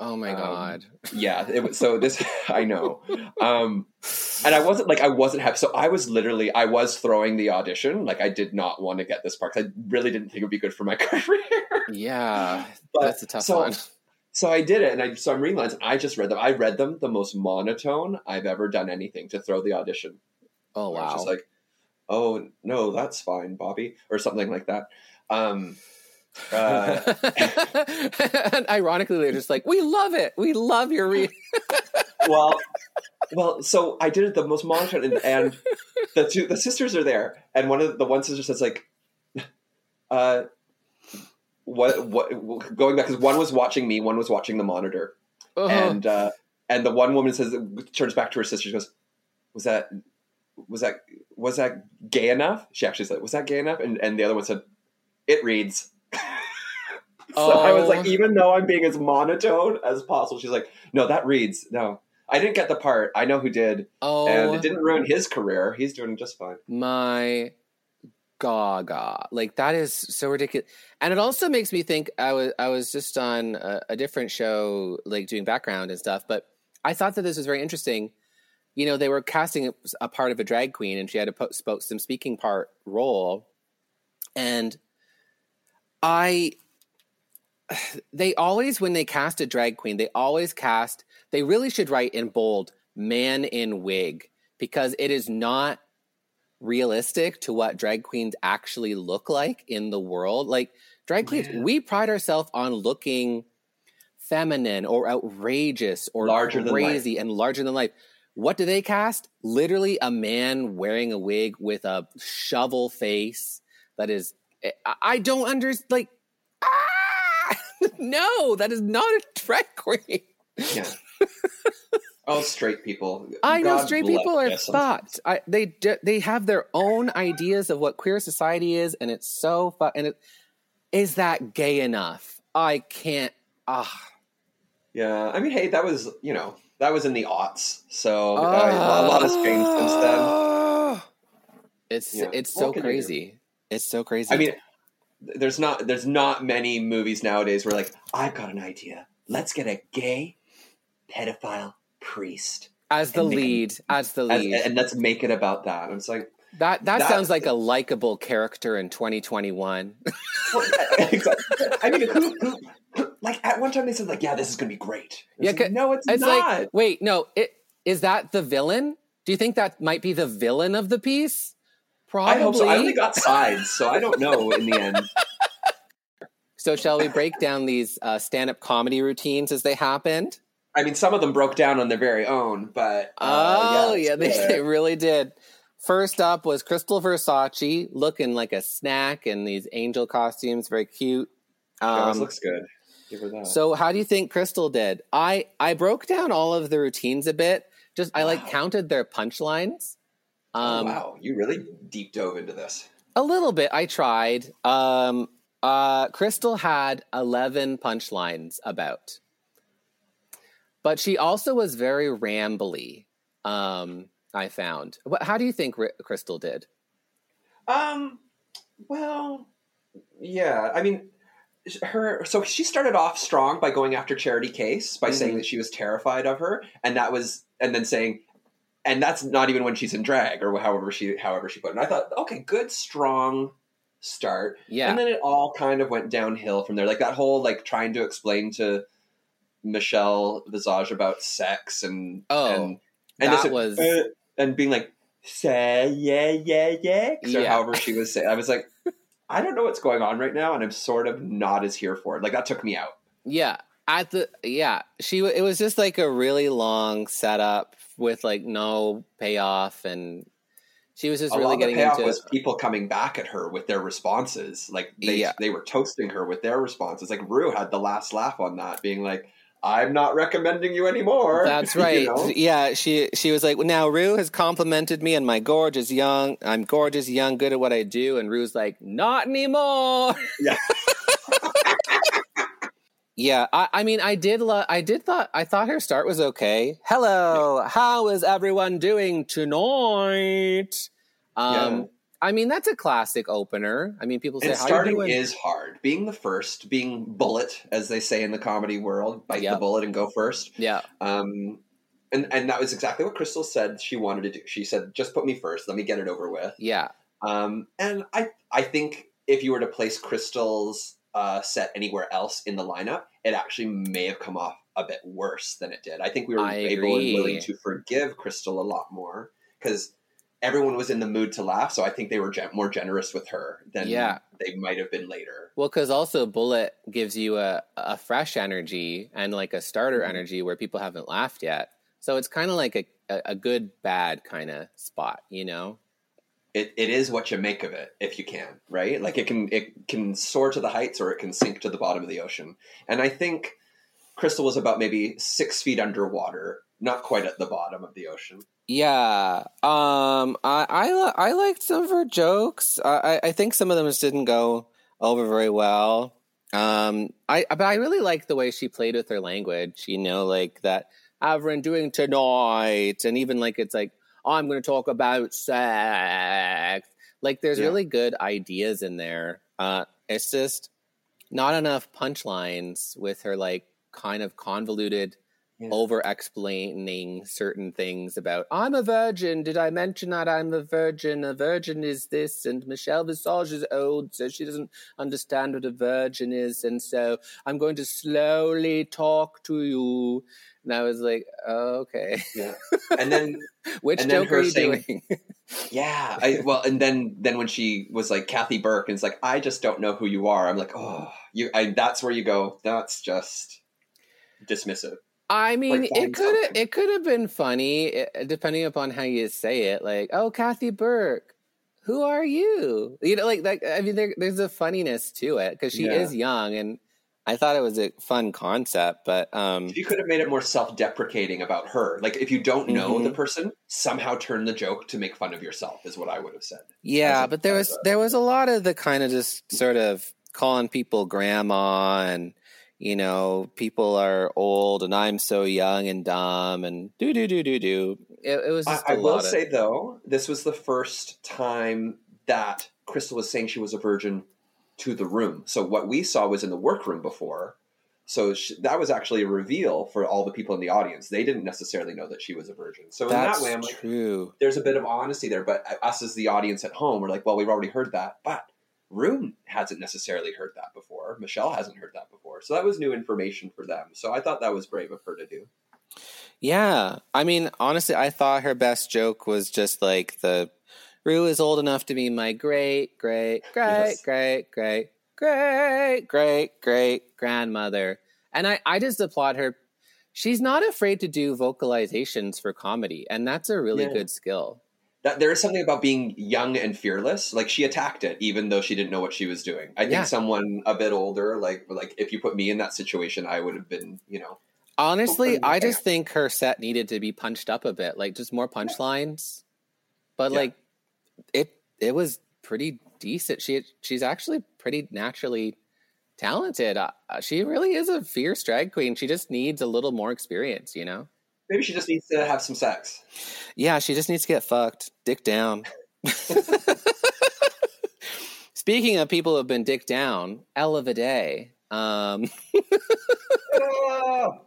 oh my um, god. Yeah, it was so this I know, um, and I wasn't like I wasn't happy. So I was literally I was throwing the audition. Like I did not want to get this part 'cause I really didn't think it would be good for my career. Yeah, But- that's a tough so, one. So I did it, and I so I'm reading lines, and I just read them. I read them the most monotone I've ever done anything to throw the audition. Oh wow. just like, oh no, that's fine, Bobby, or something like that. Um, Uh, and ironically, they're just like, "We love it. We love your read." well, well, so I did it the most monotone, and, and the two the sisters are there, and one of the, the one sister says like, uh, what what going back because one was watching me, one was watching the monitor, Uh-huh. and uh, and the one woman says turns back to her sister, she goes, was that was that was that gay enough? She actually said, was that gay enough? And and the other one said, it reads. so I was like, Oh. even though I'm being as monotone as possible, she's like, no, that reads. No, I didn't get the part. I know who did, oh, and it oh. didn't ruin his career. He's doing just fine. my gaga like that is so ridiculous and it also makes me think i was i was just on a, a different show like doing background and stuff but i thought that this was very interesting you know they were casting a, a part of a drag queen and she had a po- spoke some speaking part role and i they always when they cast a drag queen they always cast they really should write in bold man in wig because it is not realistic to what drag queens actually look like in the world. Like drag queens, Yeah. we pride ourselves on looking feminine or outrageous or Larger crazy and larger than life. What do they cast? Literally a man wearing a wig with a shovel face that is I- don't understand like ah! no, that is not a drag queen. Yeah. oh, straight people. I know straight people are fucked. I, they they have their own ideas of what queer society is, and it's so And it, is that gay enough? I can't. Ah, Yeah, I mean, hey, that was you know that was in the aughts, so uh, a lot has changed since then. Ah. It's Yeah. it's so crazy. It's so crazy. I mean, there's not there's not many movies nowadays where like I've got an idea. Let's get a gay pedophile priest as the and make 'em- lead, as the as, lead, and let's make it about that. I'm like, that that that- sounds like a likable character in 2021. well, exactly. I mean, who, who, who- like at one time they said like, yeah, this is gonna be great. Yeah, like, no, it's, It's not. like, wait, no, it is that the villain? Do you think that might be the villain of the piece? Probably. I hope so. I only got sides, so I don't know in the end. So shall we break down these uh, stand-up comedy routines as they happened? I mean, some of them broke down on their very own, but uh, oh yeah, they, they really did. First up was Krystal Versace looking like a snack in these angel costumes, very cute. She always Um, looks good. Give her that. so how do you think Krystal did? I I broke down all of the routines a bit. Just I like Wow. counted their punchlines. Oh, Um, wow, you really deep dove into this. A little bit. I tried. Um, uh, Krystal had 11 punchlines about. But she also was very rambly, um, I found. How do you think R- Krystal did? Um, well, yeah. I mean, her. So she started off strong by going after Charity Kase by saying Mhm. that she was terrified of her, and that was, and then saying, and that's not even when she's in drag or however she, however she put it. And I thought, okay, good, strong start. Yeah. And then it all kind of went downhill from there. Like that whole like trying to explain to Michelle Visage about sex and Oh, and, and that just, was- uh, and being like say yeah yeah yeah or Yeah. however she was saying. I was like, I don't know what's going on right now, and I'm sort of not as here for it. Like that took me out. yeah. At the yeah, she it was just like a really long setup with like no payoff and she was just a really lot of the getting payoff into was people coming back at her with their responses. Like they Yeah. they were toasting her with their responses. Like Ru had the last laugh on that, being like, "I'm not recommending you anymore." That's You right. know? Yeah, she she was like, now Ru has complimented me and my gorgeous young. I'm gorgeous, young, good at what I do, and Ru's like, not anymore. Yeah. yeah, I, I mean, I did. Lo- I did thought. I thought her start was okay. Hello, how is everyone doing tonight? Um, Yeah. I mean, that's a classic opener. I mean, people say, And "How you starting doing?" is hard. Being the first, being bullet, as they say in the comedy world, bite the bullet and go first. yeah, Um, and and that was exactly what Krystal said she wanted to do. She said, "Just put me first. Let me get it over with." yeah, Um, and I I think if you were to place Krystal's uh, set anywhere else in the lineup, it actually may have come off a bit worse than it did. I think we were I able and willing to forgive Krystal a lot more because everyone was in the mood to laugh. So I think they were gen- more generous with her than Yeah. they might have been later. Well, because also Bullet gives you a, a fresh energy and like a starter Mhm. energy where people haven't laughed yet. So it's kind of like a, a, a good bad kind of spot, you know? It, it is what you make of it if you can, right? Like it can it can soar to the heights or it can sink to the bottom of the ocean. And I think Krystal was about maybe six feet underwater, not quite at the bottom of the ocean. Yeah. Um. I I, I liked some of her jokes. I I- think some of them just didn't go over very well. Um. I but I really liked the way she played with her language. You know, like that. Everyone doing tonight, and even like it's like I'm going to talk about sex. Like there's Yeah. really good ideas in there. Uh. It's just not enough punchlines with her like kind of convoluted Yeah. over explaining certain things about I'm a virgin. Did I mention that I'm a virgin? A virgin is this, and Michelle Visage is old, so she doesn't understand what a virgin is, and so I'm going to slowly talk to you. And I was like, oh, okay, Yeah. And then which And then joke are you saying- doing? Yeah, I well, and then then when she was like Kathy Burke, and it's like I just don't know who you are. I'm like, oh, you. I, that's where you go. That's just dismissive. I mean, Like, it could have it could have been funny eh, depending upon how you say it. Like, oh, Kathy Burke, who are you? You know, like like I mean, there, there's a funniness to it because she Yeah. is young, and I thought it was a fun concept. But um, You could have made it more self-deprecating about her. Like if you don't know Mhm. the person, somehow turn the joke to make fun of yourself. Is what I would have said. yeah, but there was a- there was a lot of the kind of just sort of calling people grandma and. You know, people are old, and I'm so young and dumb, and do do do do do. It, it was I, just I a will of say though, this was the first time that Krystal was saying she was a virgin to the room. So what we saw was in the workroom before. So sh that was actually a reveal for all the people in the audience. They didn't necessarily know that she was a virgin. So in that way, I'm like, true. there's a bit of honesty there. But uh, us as the audience at home, we're like, well, we've already heard that, but Room hasn't necessarily heard that before. Michelle hasn't heard that before. So that was new information for them. So I thought that was brave of her to do. Yeah. I mean, honestly, I thought her best joke was just like the Ru is old enough to be my great, great, great, Yes. great, great, great, great, great grandmother. And I, I just applaud her. She's not afraid to do vocalizations for comedy, and that's a really Yeah. good skill. That there is something about being young and fearless. Like she attacked it, even though she didn't know what she was doing. I think Yeah. someone a bit older, like like if you put me in that situation, I would have been, you know, Honestly, I just think her set needed to be punched up a bit, like just more punchlines. But Yeah. like it it was pretty decent. She she's actually pretty naturally talented. Uh, she really is a fierce drag queen. She just needs a little more experience, you know? Maybe she just needs to have some sex. Yeah, she just needs to get fucked. Dick down. Speaking of people who have been dick down, Ella Vaday. Um Ah!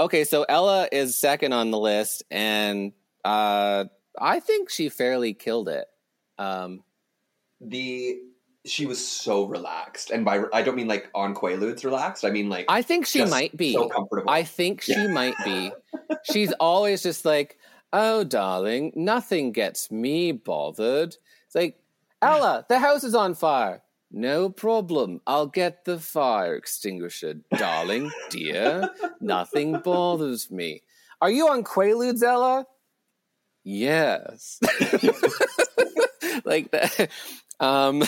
Okay, so Ella is second on the list, and uh, I think she fairly killed it. Um, the she was so relaxed, and by I don't mean like on Quaaludes relaxed. I mean like I think she might be. so comfortable. I think she might be. She's always just like, "Oh, darling, nothing gets me bothered." It's like, Ella, the house is on fire. No problem. I'll get the fire extinguisher, darling, dear. Nothing bothers me. Are you on Quaaludes, Ella? Yes. like that. Um,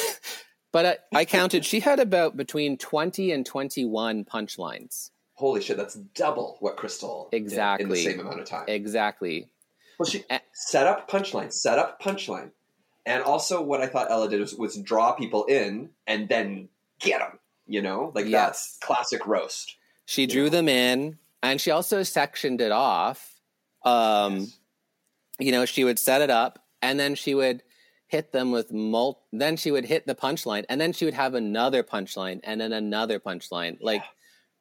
but I, I counted. She had about between twenty and twenty-one punchlines. Holy shit, that's double what Krystal did in Exactly. the same amount of time. Exactly. Well, she Eh. set up punchline, set up punchline, and also what I thought Ella did was, was draw people in and then get them. You know, like Yes. that's classic roast. She drew them in, and she also sectioned it off. Um, Yes. You know, she would set it up, and then she would hit them with mul. Then she would hit the punchline, and then she would have another punchline, and then another punchline. Like,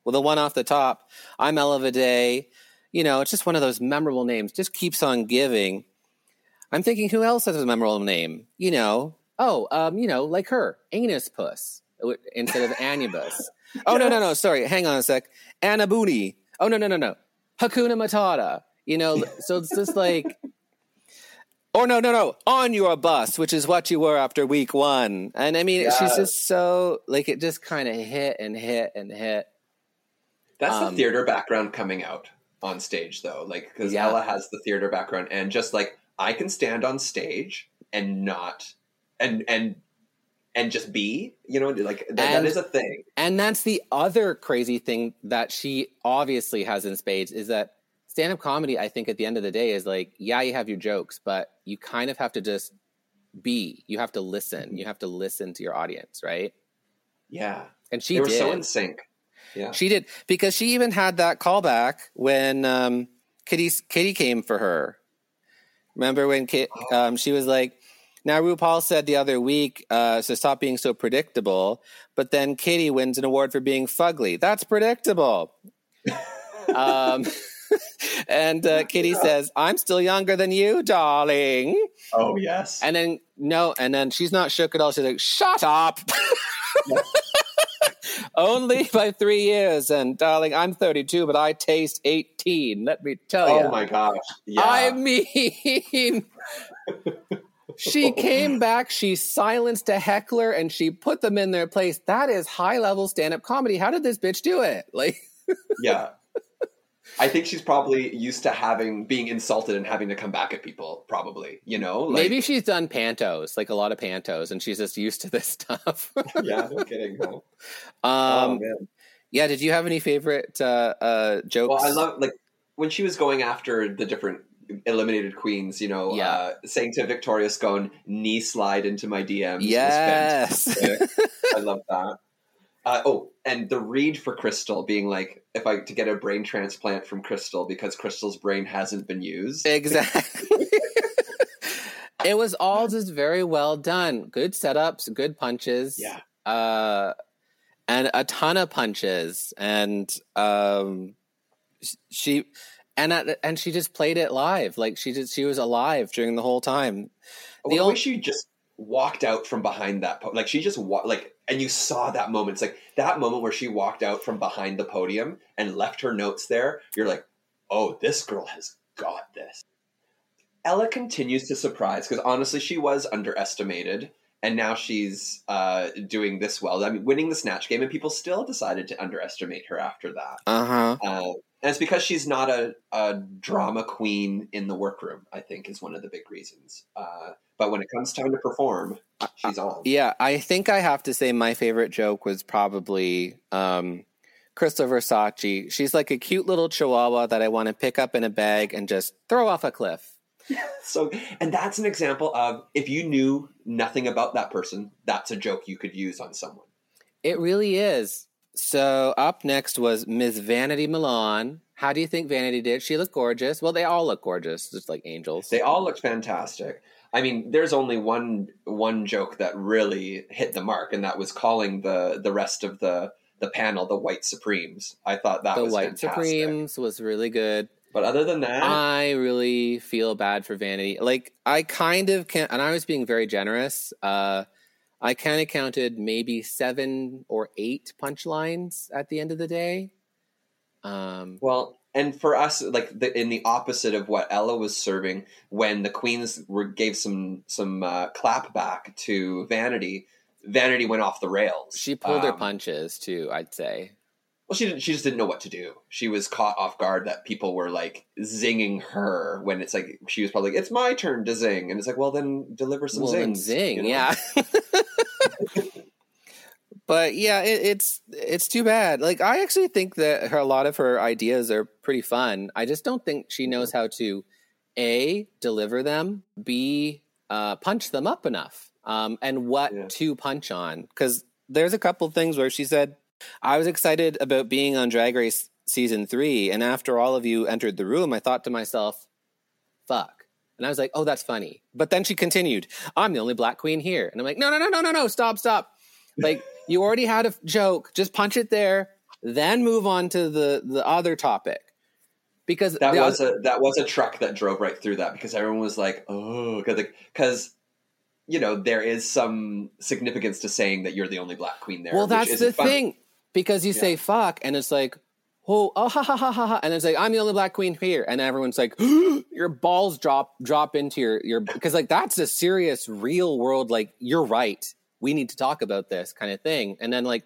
well, the one off the top, I'm Ella Vaday. You know, it's just one of those memorable names. Just keeps on giving. I'm thinking, who else has a memorable name? You know, oh, um, you know, like her, Anus Puss instead of Anubis. Oh no, no, no, sorry. Hang on a sec. Anna Booney. Oh no, no, no, no. Hakuna Matata. You know, so it's just like Or no, no, no, on your bus, which is what you were after week one. And I mean, she's just so like it just kind of hit and hit and hit. That's Um, the theater background coming out on stage, though. Like, because Yeah. Ella has the theater background, and just like I can stand on stage and not and and and just be, you know, like that, that is a thing. And that's the other crazy thing that she obviously has in spades is that stand up comedy, I think at the end of the day is like, yeah, you have your jokes, but you kind of have to just be. You have to listen. You have to listen to your audience, right? Yeah, And she they were did. so in sync. Yeah, She did because she even had that callback when um, Kitty Kitty came for her. Remember when Kit, um, she was like, "Now RuPaul said the other week uh, to stop being so predictable," but then Kitty wins an award for being fugly. That's predictable. um, and uh, Kitty says, "I'm still younger than you, darling." Oh yes. And then no, and then she's not shook at all. She's like, "Shut up." Only by three years, and darling, I'm 32, but I taste 18. Let me tell you. oh my gosh. Yeah. I mean, she came back, she silenced a heckler, and she put them in their place. That is high level stand up comedy. How did this bitch do it? Like, yeah. I think she's probably used to having being insulted and having to come back at people. Probably, you know, like, maybe she's done pantos, like a lot of pantos, and she's just used to this stuff. yeah, no kidding. Huh? oh um, man. yeah. Did you have any favorite uh, uh, jokes? Well, I love like when she was going after the different eliminated queens. You know, Yeah. uh, saying to Victoria Scone, "Knee slide into my DMs." Yes. I love that. Uh, oh, and the read for Krystal being like, if I to get a brain transplant from Krystal because Krystal's brain hasn't been used. Exactly. it was all just very well done. Good setups, good punches. Yeah. Uh, and a ton of punches. And um, she and at, and she just played it live. Like she just she was alive during the whole time. The ol- way she just walked out from behind that, po- like she just wa- like, and you saw that moment. It's like that moment where she walked out from behind the podium and left her notes there. You're like, oh, this girl has got this. Ella continues to surprise because honestly, she was underestimated, and now she's uh, doing this well. I mean, winning the snatch game, and people still decided to underestimate her after that. Uh huh. Uh, and it's because she's not a, a drama queen in the workroom, I think, is one of the big reasons. Uh, but when it comes time to perform, she's on. Yeah, I think I have to say my favorite joke was probably um, Krystal Versace. She's like a cute little chihuahua that I want to pick up in a bag and just throw off a cliff. So, and that's an example of if you knew nothing about that person, that's a joke you could use on someone. It really is. So up next was Miss Vanity Milan. How do you think Vanity did? She looked gorgeous. Well, they all look gorgeous, just like angels. They all looked fantastic. I mean, there's only one one joke that really hit the mark, and that was calling the the rest of the the panel the White Supremes. I thought that the was White fantastic. Supremes was really good. But other than that, I really feel bad for Vanity. Like I kind of can, and I was being very generous. Uh, I kind of counted maybe seven or eight punchlines at the end of the day. Um, Well, and for us, like the, in the opposite of what Ella was serving, when the queens were gave some some uh, clap back to Vanity, Vanity went off the rails. she pulled her Um, punches too. I'd say. Well, she didn't. She just didn't know what to do. She was caught off guard that people were like zinging her when it's like she was probably like, "It's my turn to zing," and it's like, "Well, then deliver some well, then zings." zing, you know? yeah. but yeah, it, it's it's too bad. Like I actually think that her a lot of her ideas are pretty fun. I just don't think she knows how to a deliver them, b uh, punch them up enough, um, and what Yeah. to punch on. Because there's a couple things where she said, "I was excited about being on Drag Race season three, and after all of you entered the room, I thought to myself, fuck." And I was like, oh, that's funny. But then she continued, I'm the only black queen here. And I'm like, no, no, no, no, no, no, stop, stop. Like, you already had a f- joke. Just punch it there, then move on to the, the other topic. Because That was oth- a that was a truck that drove right through that because everyone was like, "Oh," because you know there is some significance to saying that you're the only black queen there. well, which that's the funny. thing. Because you Yeah. say fuck, and it's like, oh, oh, ha ha ha ha ha, and it's like I'm the only black queen here, and everyone's like, your balls drop drop into your your because like that's a serious real world like you're right, we need to talk about this kind of thing, and then like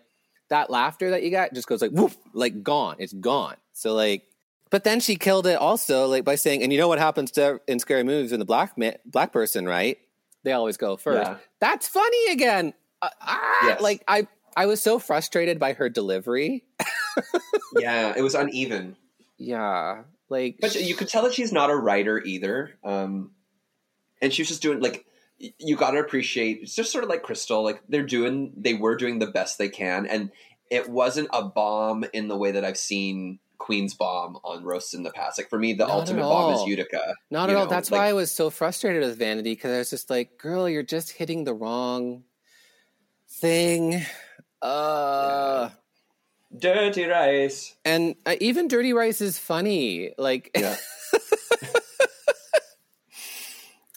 that laughter that you got just goes like woof, like gone, it's gone. So like, but then she killed it also like by saying, and you know what happens to in scary movies when the black man, black person right, they always go first. Yeah. That's funny again. Uh, ah, Yes. Like I I was so frustrated by her delivery. yeah, it was uneven. Yeah, like But you could tell that she's not a writer either. Um, and she was just doing like you got to appreciate. It's just sort of like Krystal. Like they're doing, they were doing the best they can, and it wasn't a bomb in the way that I've seen Queen's bomb on roasts in the past. Like for me, the Not ultimate bomb is. Utica. Not at all. That's like- why I was so frustrated with Vanity because I was just like, "Girl, you're just hitting the wrong thing." Uh, Dirty rice. and uh, even Dirty Rice is funny. Like, Yeah.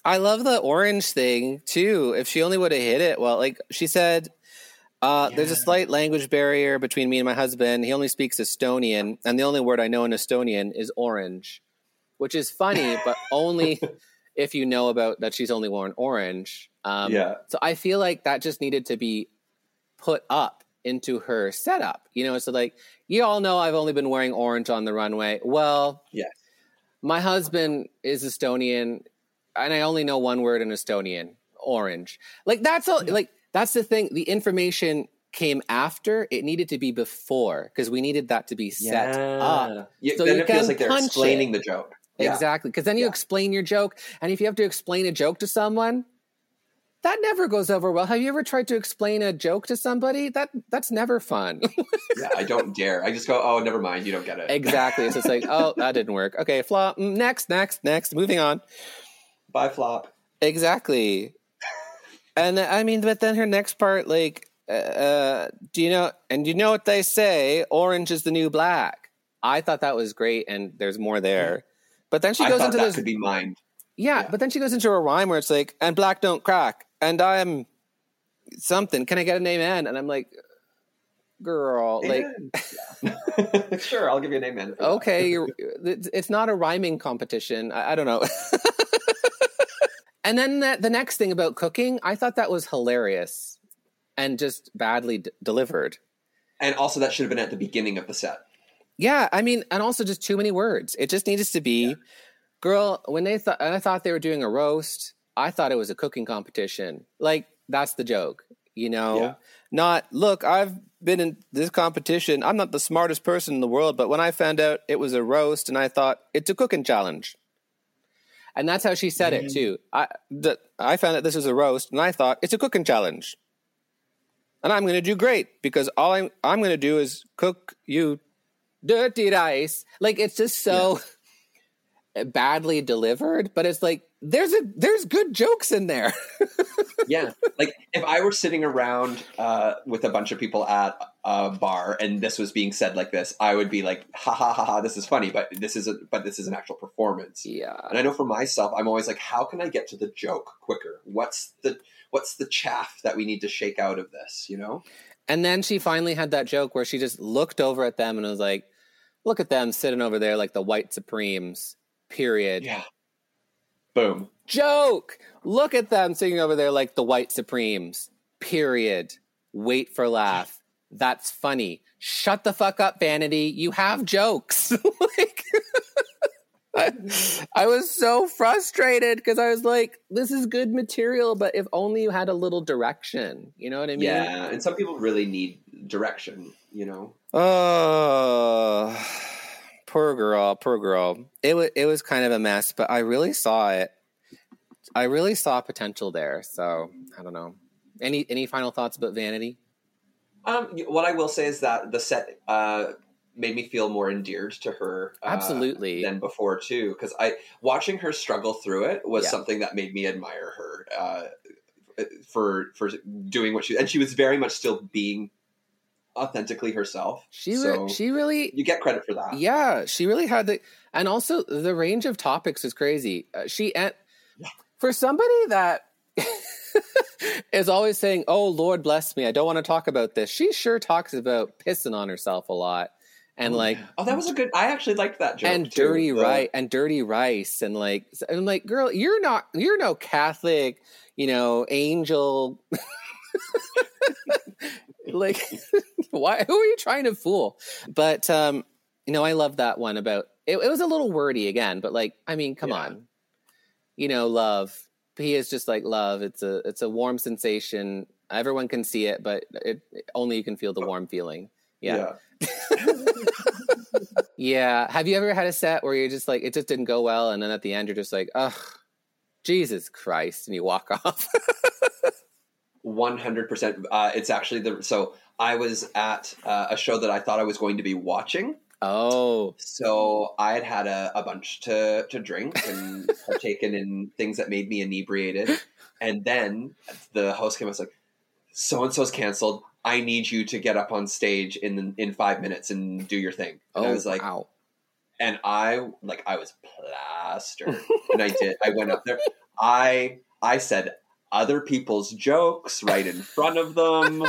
I love the orange thing too. If she only would have hit it, well, like she said, uh, there's a slight language barrier between me and my husband. He only speaks Estonian, and the only word I know in Estonian is orange, which is funny, but only if you know about that she's only worn orange. Um, Yeah. So I feel like that just needed to be put up into her setup. You know, so like you all know I've only been wearing orange on the runway. Well, Yes. my husband is Estonian, and I only know one word in Estonian: orange. Like that's all. Like that's the thing. The information came after. It needed to be before because we needed that to be set up. Yeah, So then you it feels like they're explaining it. the joke. Yeah. Exactly. Because then you Yeah. explain your joke, and if you have to explain a joke to someone. That never goes over well. Have you ever tried to explain a joke to somebody? That that's never fun. yeah, I don't dare. I just go, oh, never mind. You don't get it. exactly. It's just like, oh, that didn't work. Okay, flop. Mm, Next, next, next. Moving on. Bye, flop. Exactly. And I mean, but then her next part, like, uh, do you know? And you know what they say? Orange is the new black. I thought that was great, and there's more there. But then she goes into that this, could be mine. yeah, yeah. But then she goes into a rhyme where it's like, "And black don't crack," and I'm something. Can I get an amen? And I'm like, girl, like, sure, I'll give you a name that. okay, you're, it's not a rhyming competition. I, I don't know. and then the, the next thing about cooking, I thought that was hilarious and just badly d- delivered. And also, that should have been at the beginning of the set. Yeah, I mean, and also just too many words. It just needs to be, girl. When they thought, I thought they were doing a roast. I thought it was a cooking competition. Like that's the joke, you know. Yeah. Not look. I've been in this competition. I'm not the smartest person in the world, but when I found out it was a roast, and I thought it's a cooking challenge, and that's how she said it mm. too. I th- I found that this was a roast, and I thought it's a cooking challenge, and I'm going to do great because all I'm I'm going to do is cook you dirty rice. Like it's just so badly delivered, but it's like there's a there's good jokes in there. yeah like if i were sitting around uh, with a bunch of people at a bar and this was being said like this i would be like ha ha ha ha this is funny but this is a but this is an actual performance yeah. and i know for myself i'm always like how can i get to the joke quicker what's the what's the chaff that we need to shake out of this you know And then she finally had that joke where she just looked over at them and was like, "Look at them sitting over there like the white supremes." Period. yeah boom Joke. Look at them sitting over there like the white supremes. Period. Wait for laugh. That's funny. Shut the fuck up, Vanity. You have jokes. like, I, I was so frustrated because I was like, this is good material, but if only you had a little direction. You know what I mean? yeah and some people really need direction you know Oh, poor girl, poor girl. It was it was kind of a mess, but I really saw it. I really saw potential there. So I don't know. Any any final thoughts about Vanity? um what i will say is that the set uh made me feel more endeared to her uh, Absolutely. than before too because i watching her struggle through it was Yeah. something that made me admire her uh, for for doing what she and she was very much still being authentically herself She re- so she really you get credit for that yeah she really had the and also the range of topics is crazy. Uh, she and for somebody that is always saying, "Oh Lord bless me, I don't want to talk about this." She sure talks about pissing on herself a lot and like Oh, that was a good. I actually liked that joke. and too. dirty rice and dirty rice and like and I'm like girl you're not you're no catholic you know angel like why who are you trying to fool? But um you know i love that one about it, it was a little wordy again but like i mean come Yeah. on. You know love. He is just like love. It's a it's a warm sensation. Everyone can see it but it only you can feel the warm feeling. Yeah. Yeah. Have you ever had a set where you're just like, it just didn't go well, and then at the end you're just like, ugh, Jesus Christ, and you walk off? One hundred percent. Uh, It's actually the. So I was at uh, a show that I thought I was going to be watching. oh, So I had had a, a bunch to to drink and partaken in things that made me inebriated, and then the host came. I was like, "So and so's canceled. I need you to get up on stage in in five minutes and do your thing." And oh, I was like, wow. and I like I was plastered, and I did. I went up there. I I said other people's jokes right in front of them.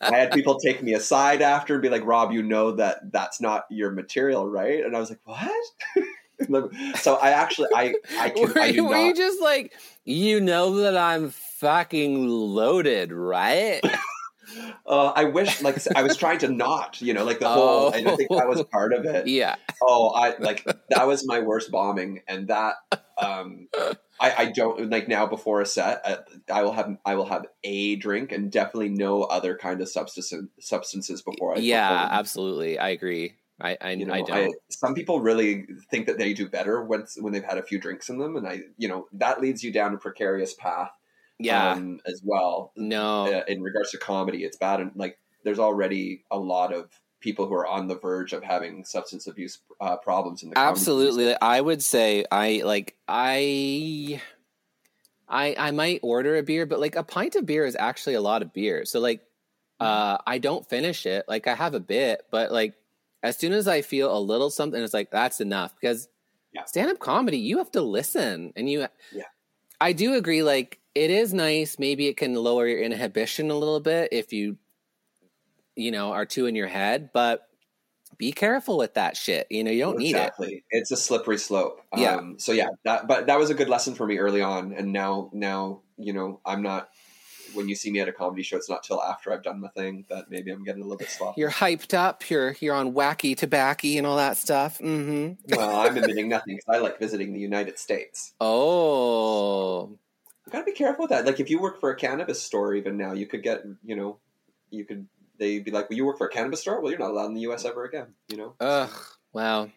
I had people take me aside after and be like, "Rob, you know that that's not your material, right?" And I was like, "What?" so I actually I I, can, Were, I do were you just like, you know that I'm fucking loaded, right? Uh, I wish like I was trying to not, you know, like the whole. And I think that was part of it. yeah. Oh, I like that was my worst bombing, and that um, I, I don't like now before a set. I, I will have I will have a drink and definitely no other kind of substance substances before I. Yeah, perform. absolutely. I agree. I I, You know, I don't. some people really think that they do better when when they've had a few drinks in them, and I, you know, that leads you down a precarious path. Yeah. um, as well. no. Uh, in regards to comedy, it's bad, and like there's already a lot of people who are on the verge of having substance abuse uh, problems in the comedy Absolutely. I would say I like I I I might order a beer, but like a pint of beer is actually a lot of beer. So like uh I don't finish it. Like I have a bit, but like as soon as I feel a little something, it's like that's enough because Yeah. stand up comedy, you have to listen and you Yeah. I do agree like it is nice. Maybe it can lower your inhibition a little bit if you you know are too in your head, but be careful with that shit. You know, you don't need it. exactly. It's a slippery slope. Yeah. Um, so yeah, that but that was a good lesson for me early on, and now now you know I'm not. When you see me at a comedy show, it's not till after I've done my thing that maybe I'm getting a little bit sloppy. You're hyped up. You're you're on wacky tobacco and all that stuff. Mm-hmm. well, I'm admitting nothing because I like visiting the United States. Oh, gotta be careful with that. Like if you work for a cannabis store, even now, you could get you know, you could they'd be like, "Well, you work for a cannabis store? Well, you're not allowed in the U.S. ever again." You know. ugh. Wow.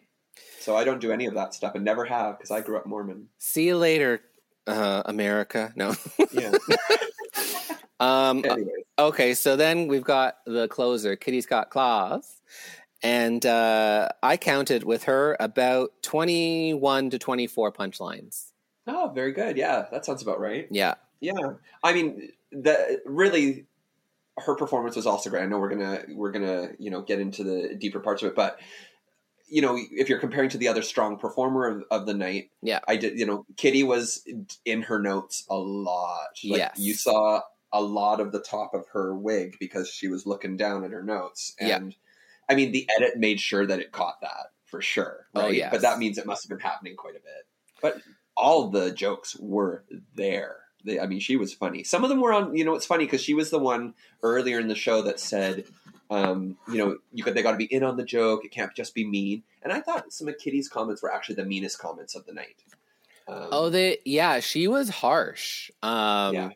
So I don't do any of that stuff and never have because I grew up Mormon. See you later, uh, America. No. Yeah. um. Anyways, Okay. So then we've got the closer, Kitty Scott-Claus, and uh, I counted with her about twenty-one to twenty-four punchlines. Oh, very good. Yeah, that sounds about right. Yeah. Yeah, I mean, the really her performance was also great. I know we're gonna we're gonna you know get into the deeper parts of it, but you know if you're comparing to the other strong performer of, of the night, Yeah. I did. You know, Kitty was in her notes a lot. Like, Yes. you saw a lot of the top of her wig because she was looking down at her notes, Yeah. and I mean the edit made sure that it caught that for sure. Oh, Right? yes. but that means it must have been happening quite a bit. But all the jokes were there. They, I mean, she was funny. Some of them were on. You know, it's funny because she was the one earlier in the show that said, um, you know, you got they got to be in on the joke. It can't just be mean. And I thought some of Kitty's comments were actually the meanest comments of the night. Um, Oh, they yeah, she was harsh. Um Yeah.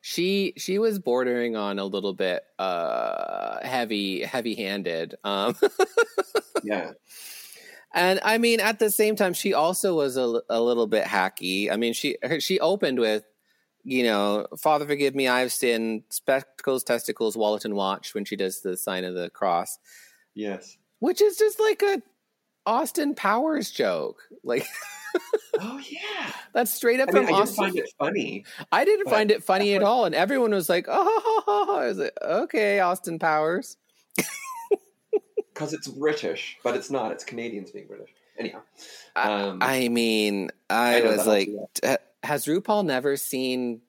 she she was bordering on a little bit uh heavy heavy-handed. Um yeah, and I mean at the same time she also was a, a little bit hacky. I mean she her, she opened with you know, Father forgive me, I've sinned, spectacles, testicles, wallet and watch when she does the sign of the cross, yes. which is just like a Austin Powers joke. Like Oh yeah. that's straight up I mean, from I didn't Austin. find it funny. I didn't But find it funny at all, and everyone was like, "Oh, I was like, okay, Austin Powers." because it's British, but it's not. It's Canadians being British. Anyhow, I- um, I mean, I, I was like, "Has RuPaul never seen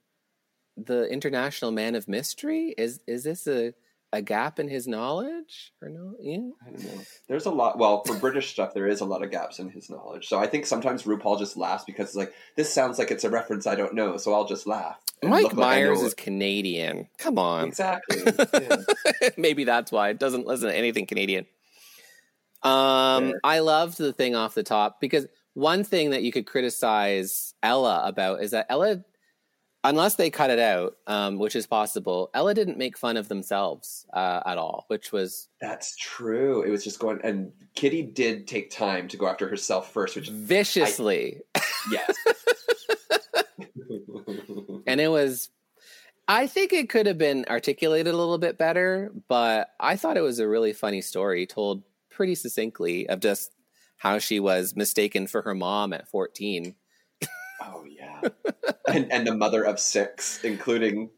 the International Man of Mystery? Is is this a a gap in his knowledge or no? Yeah. I don't know. There's a lot. Well, for British stuff, there is a lot of gaps in his knowledge. So I think sometimes RuPaul just laughs because it's like this sounds like it's a reference I don't know, so I'll just laugh. Mike like I Myers it. is Canadian. Come on. exactly. Yeah. Maybe that's why it doesn't listen to anything Canadian. Um, Fair. I loved the thing off the top because one thing that you could criticize Ella about is that Ella, unless they cut it out, um, which is possible, Ella didn't make fun of themselves uh, at all, which was That's true. It was just going, and Kitty did take time to go after herself first, which viciously, yes. and it was. I think it could have been articulated a little bit better, but I thought it was a really funny story told pretty succinctly of just how she was mistaken for her mom at 14. oh yeah, and and the mother of six, including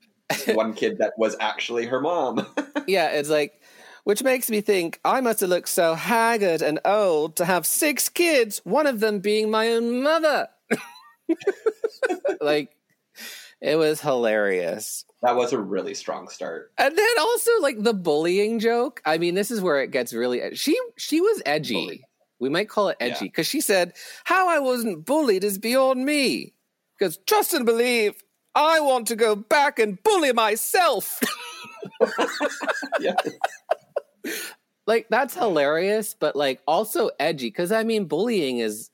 one kid that was actually her mom. Yeah, it's like, which makes me think I must have looked so haggard and old to have six kids, one of them being my own mother. like, it was hilarious. that was a really strong start. And then also like the bullying joke. I mean, this is where it gets really ed- she she was edgy. Bully. We might call it edgy because she said, "How I wasn't bullied is beyond me." Because trust and believe, I want to go back and bully myself. Yeah. like that's hilarious, but like also edgy. Because I mean, bullying is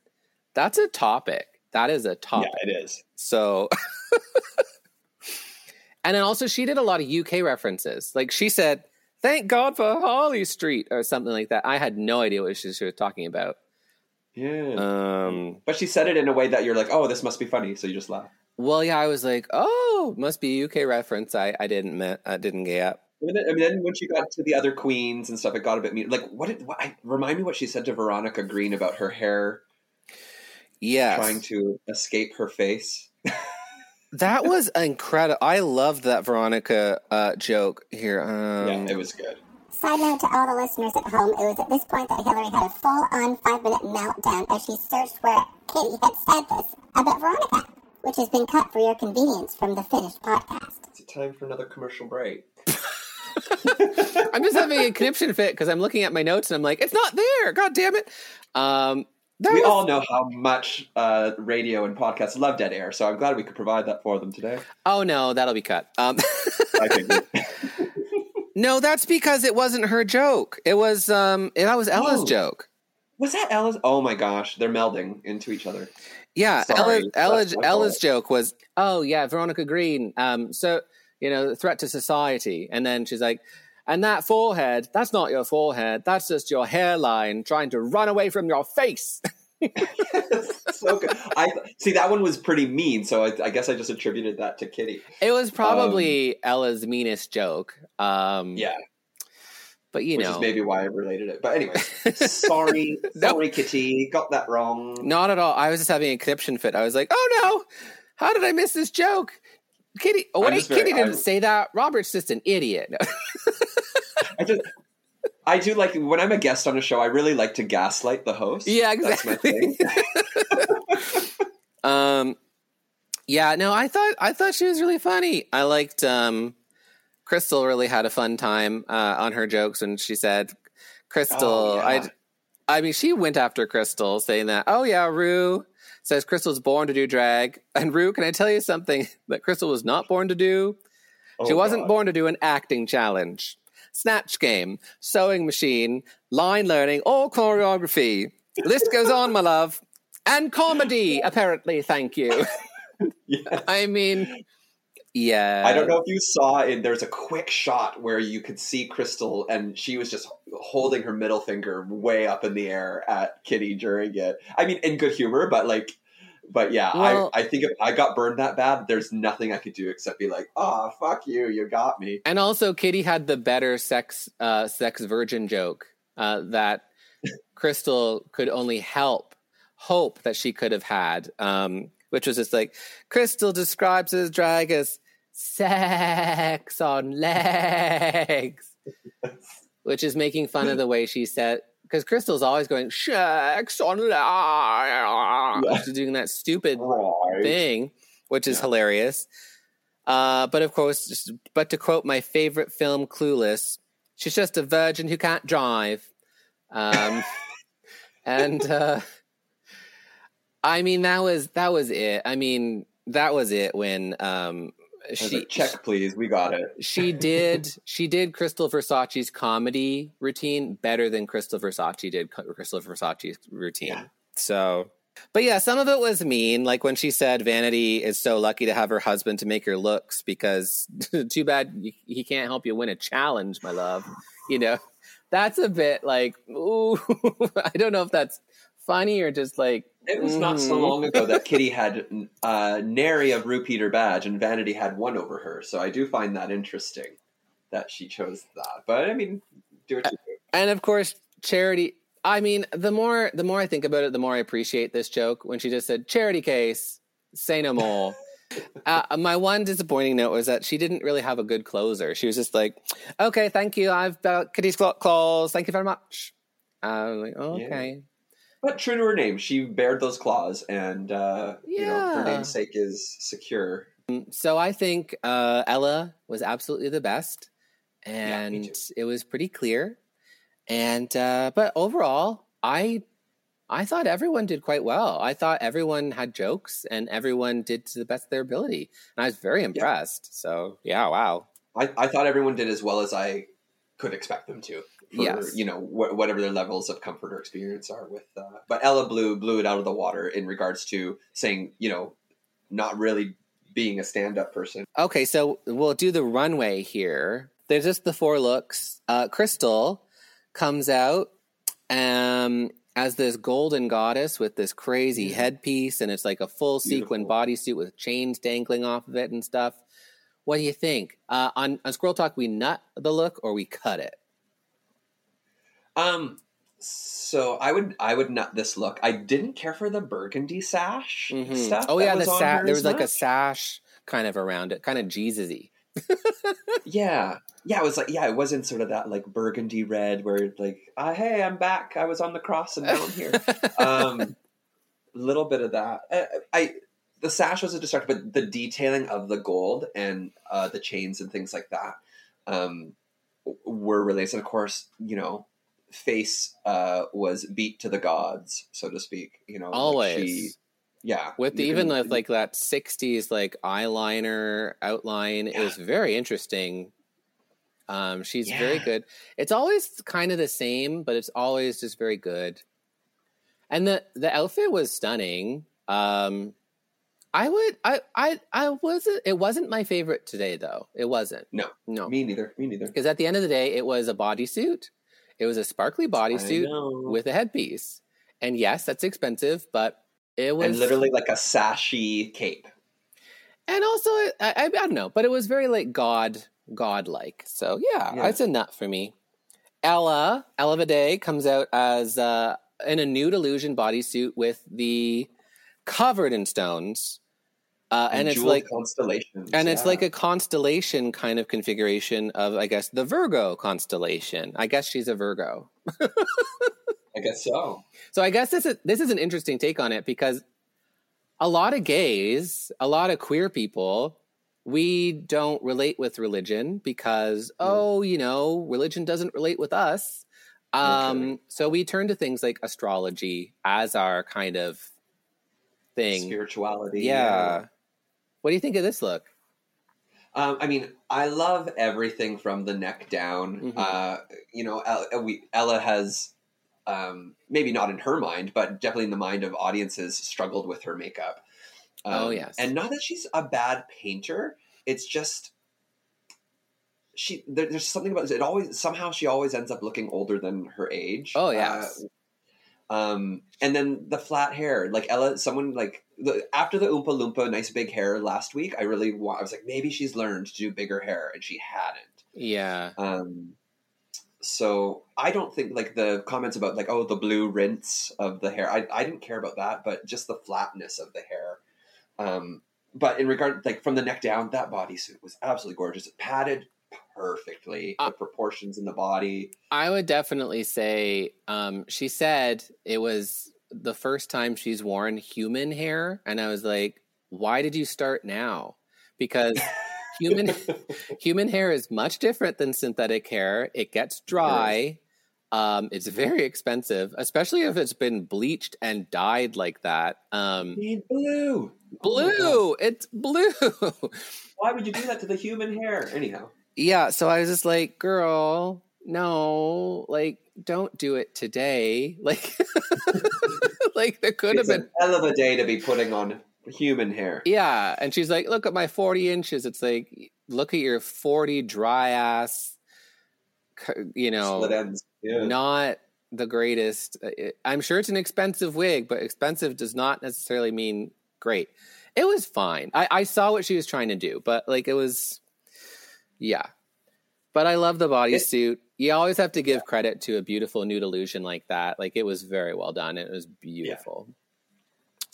that's a topic. That is a topic. Yeah, it is. So, and then also she did a lot of UK references. Like she said, "Thank God for Harley Street" or something like that. I had no idea what she, she was talking about. Yeah. Um, but she said it in a way that you're like, oh, this must be funny, so you just laugh. well, yeah, I was like, "Oh, must be a UK reference." I I didn't I didn't get. And then, I mean, then when she got to the other queens and stuff, it got a bit mean. Like, what did what, I, remind me what she said to Veronica Green about her hair Yeah, trying to escape her face? that was incredible. I loved that Veronica uh, joke here. Um, yeah, it was good. Side note to all the listeners at home, it was at this point that Hillary had a full-on five-minute meltdown as she searched where Kitty had said this about Veronica, which has been cut for your convenience from the finished podcast. It's time for another commercial break? I'm just having a conniption fit because I'm looking at my notes and I'm like, it's not there. God damn it. Um, that we was- all know how much uh, radio and podcasts love dead air, so I'm glad we could provide that for them today. Oh no, that'll be cut. Um, no, that's because it wasn't her joke. It was um, that was Ella's Oh. joke. was that Ella's? Oh my gosh, they're melding into each other. Yeah, Sorry, Ella, Ella, Ella's fault. joke was, oh yeah, Veronica Green. Um, so you know, threat to society, and then she's like, and that forehead, that's not your forehead. That's just your hairline trying to run away from your face. so good. I see that one was pretty mean, so I, I guess I just attributed that to Kitty. It was probably Ella's meanest joke. Um, Yeah, but you which know, is maybe why I related it. But anyway, sorry, No. sorry, Kitty, got that wrong. Not at all. I was just having a conniption fit. I was like, "Oh no, how did I miss this joke?" Kitty, oh, wait, just very- Kitty didn't I'm- say that. Robert's just an idiot. Just. I do like when I'm a guest on a show. I really like to gaslight the host. yeah, That's my exactly. thing. um, yeah, no, I thought I thought she was really funny. I liked um, Krystal. Really had a fun time uh, on her jokes when she said, "Krystal." Oh, yeah. I, I mean, she went after Krystal, saying that, "Oh yeah, Ru." Says Krystal's born to do drag. And Ru, can I tell you something that Krystal was not born to do? She Oh, wasn't God. born to do an acting challenge, snatch game, sewing machine, line learning, or choreography. List goes on, my love. And comedy, apparently, thank you. Yeah. I mean, yeah. I don't know if you saw it. There's a quick shot where you could see Krystal, and she was just holding her middle finger way up in the air at Kitty during it. I mean, in good humor, but like, but yeah, Well- I, I think if I got burned that bad, there's nothing I could do except be like, "Ah, fuck you, you got me." And also, Kitty had the better sex, uh, sex virgin joke uh, that Krystal could only help, hope that she could have had, um, which was just like Krystal describes his drag as sex on legs, which is making fun of the way she said. Because Krystal's always going sex on She's doing that stupid Right. thing, which is Yeah. hilarious. Uh, but of course, just, but to quote my favorite film, Clueless, she's just a virgin who can't drive. Um, and uh, I mean that was that was it. I mean that was it when um, she like, check, please. We got it. she did she did Krystal Versace's comedy routine better than Krystal Versace did Krystal Versace's routine. Yeah. So, but yeah, some of it was mean, like when she said Vanity is so lucky to have her husband to make her looks because too bad he can't help you win a challenge, my love. You know, that's a bit like ooh, I don't know if that's funny or just like It was not so mhm. long ago that Kitty had uh, nary of RuPeter badge, and Vanity had one over her. So I do find that interesting that she chose that. But I mean, do what you do. and of course charity i mean the more the more i think about it the more i appreciate this joke when she just said charity case say no more uh, my one disappointing note was that she didn't really have a good closer she was just like okay thank you i've got kitty's claw- claws thank you very much i was like oh, Yeah. But true to her name, she bared those claws, and uh, you know her Yeah. namesake is secure. so i think uh, ella was absolutely the best and too. it was pretty clear and uh, but overall i i thought everyone did quite well i thought everyone had jokes and everyone did to the best of their ability and i was very impressed so yeah wow I, I thought everyone did as well as I could expect them to. For, Yes. you know wh- whatever their levels of comfort or experience are with. Uh, but Ella blew blew it out of the water in regards to saying you know not really being a stand up person. okay so we'll do the runway here there's just the four looks uh, Krystal comes out um, as this golden goddess with this crazy Yeah. headpiece and it's like a full sequin bodysuit with chains dangling off of it and stuff what do you think uh, on, on squirrel talk we nut the look or we cut it Um. So I would I would nut this look. I didn't care for the burgundy sash Mhm. stuff. oh yeah the was on sa- her there as was like a sash kind of around it kind of jesus-y Yeah, yeah. It was like yeah, it wasn't sort of that like burgundy red where like uh, hey, I'm back. I was on the cross and now I'm here. um, little bit of that. Uh, I the sash was a distraction, but the detailing of the gold and uh, the chains and things like that um, were released. And of course, you know, face uh, was beat to the gods, so to speak. You know, like always she- yeah, with the, even with like that 60s like eyeliner outline Yeah. is very interesting um she's very good it's always kind of the same but it's always just very good and the the outfit was stunning um i would i i i wasn't it wasn't my favorite today though it wasn't No. no me neither. Me neither. because at the end of the day it was a bodysuit it was a sparkly bodysuit with a headpiece and yes that's expensive but it was and literally like a sashy cape. and also I, I, I don't know, but it was very like God, God like. So yeah, Yeah. it's a nut for me. Ella, Ella Vaday comes out as uh, in a nude illusion bodysuit with the covered in stones, uh, and, it's like constellations. and it's like a constellation kind of configuration of I guess the Virgo constellation. I guess she's a Virgo. I guess so. So I guess this is this is an interesting take on it because a lot of gays, a lot of queer people, we don't relate with religion because oh, you know, religion doesn't relate with us. Um, Naturally. so we turn to things like astrology as our kind of thing. Spirituality. Yeah. What do you think of this look? Um, I mean, I love everything from the neck down. Mhm. Uh, you know, Ella, we, Ella has um, maybe not in her mind, but definitely in the mind of audiences, struggled with her makeup. Um, Oh, yes. and not that she's a bad painter. It's just she. There, there's something about it. Always somehow she always ends up looking older than her age. Oh, yes. Uh, um, and then the flat hair, like Ella, someone like the, after the Oompa Loompa nice big hair last week, I really I was like, maybe she's learned to do bigger hair, and she hadn't. Yeah. Um, so I don't think like the comments about like oh the blue rinse of the hair, I I didn't care about that, but just the flatness of the hair. Um, but in regard like from the neck down, that bodysuit was absolutely gorgeous. It padded perfectly, Uh, the proportions in the body. I would definitely say um, she said it was the first time she's worn human hair, and I was like, "Why did you start now?" Because human human hair is much different than synthetic hair. It gets dry. Um, it's very expensive, especially if it's been bleached and dyed like that. Um, blue. blue, it's blue. Why would you do that to the human hair? Anyhow, yeah, so I was just like, girl, no, like, don't do it today. Like, like there could have been. a hell of a day to be putting on human hair. Yeah, and she's like, look at my forty inches. It's like, look at your forty dry ass. You know. Yeah. not the greatest. Uh, I'm sure it's an expensive wig, but expensive does not necessarily mean great. It was fine. I, I saw what she was trying to do, but like it was, yeah. But I love the bodysuit. You always have to give credit to a beautiful nude illusion like that. Like it was very well done. It was beautiful.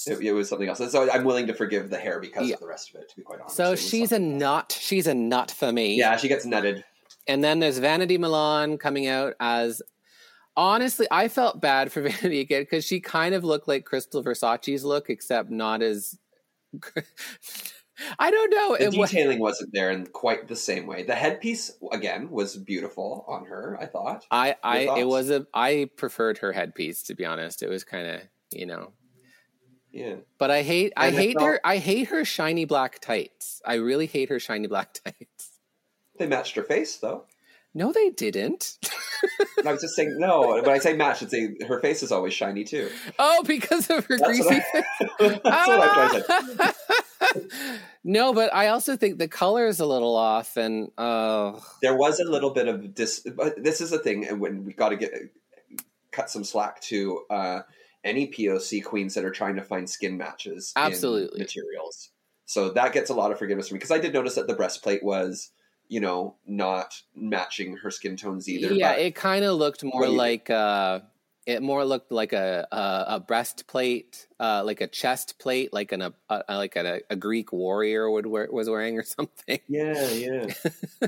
It, it was something else. And so I'm willing to forgive the hair because Yeah. of the rest of it, to be quite honest. So she's a nut. She's a nut for me. Yeah, she gets nutted. And then there's Vanity Milan coming out as honestly, I felt bad for Vanity again because she kind of looked like Krystal Versace's look, except not as. I don't know. The detailing wasn't there in quite the same way. The headpiece, again, was beautiful on her, I thought. I, I, it was a. I preferred her headpiece to be honest. It was kind of, you know. Yeah. But I hate, I And I hate felt- her. I hate her shiny black tights. I really hate her shiny black tights. They matched her face, though. No, they didn't. I was just saying, no, when I say match, it's say her face is always shiny, too. Oh, because of her That's greasy what face. I, that's what I'm trying to say. no, but I also think the color is a little off, and uh, There was a little bit of dis. But this is a thing, and when we got to get cut some slack to uh, any POC queens that are trying to find skin matches, in Absolutely. materials. So that gets a lot of forgiveness from me because I did notice that the breastplate was, you know, not matching her skin tones either. yeah, it kind of looked more What do you like uh, it more looked like a a, a breastplate, uh, like a chest plate, like an a, a like a, a Greek warrior would wear, was wearing or something. Yeah, yeah.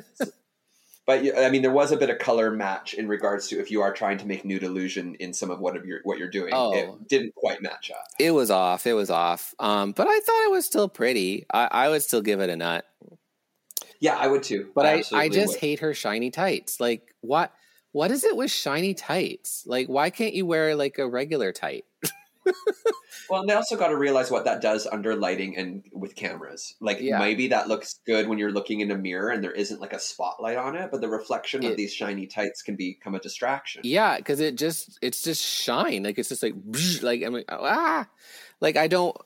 but I mean, there was a bit of color match in regards to if you are trying to make nude illusion in some of what of your what you're doing. Oh. It didn't quite match up. It was off. It was off. Um, but I thought it was still pretty. I, I would still give it a nut. Yeah, I would too. But I, I absolutely just would. hate her shiny tights. Like what? What is it with shiny tights? Like why can't you wear like a regular tight? Well, and they also got to realize what that does under lighting and with cameras. Like Yeah. maybe that looks good when you're looking in a mirror and there isn't like a spotlight on it, but the reflection It- of these shiny tights can become a distraction. Yeah, because it just it's just shine. Like it's just like like I'm like ah, like I don't.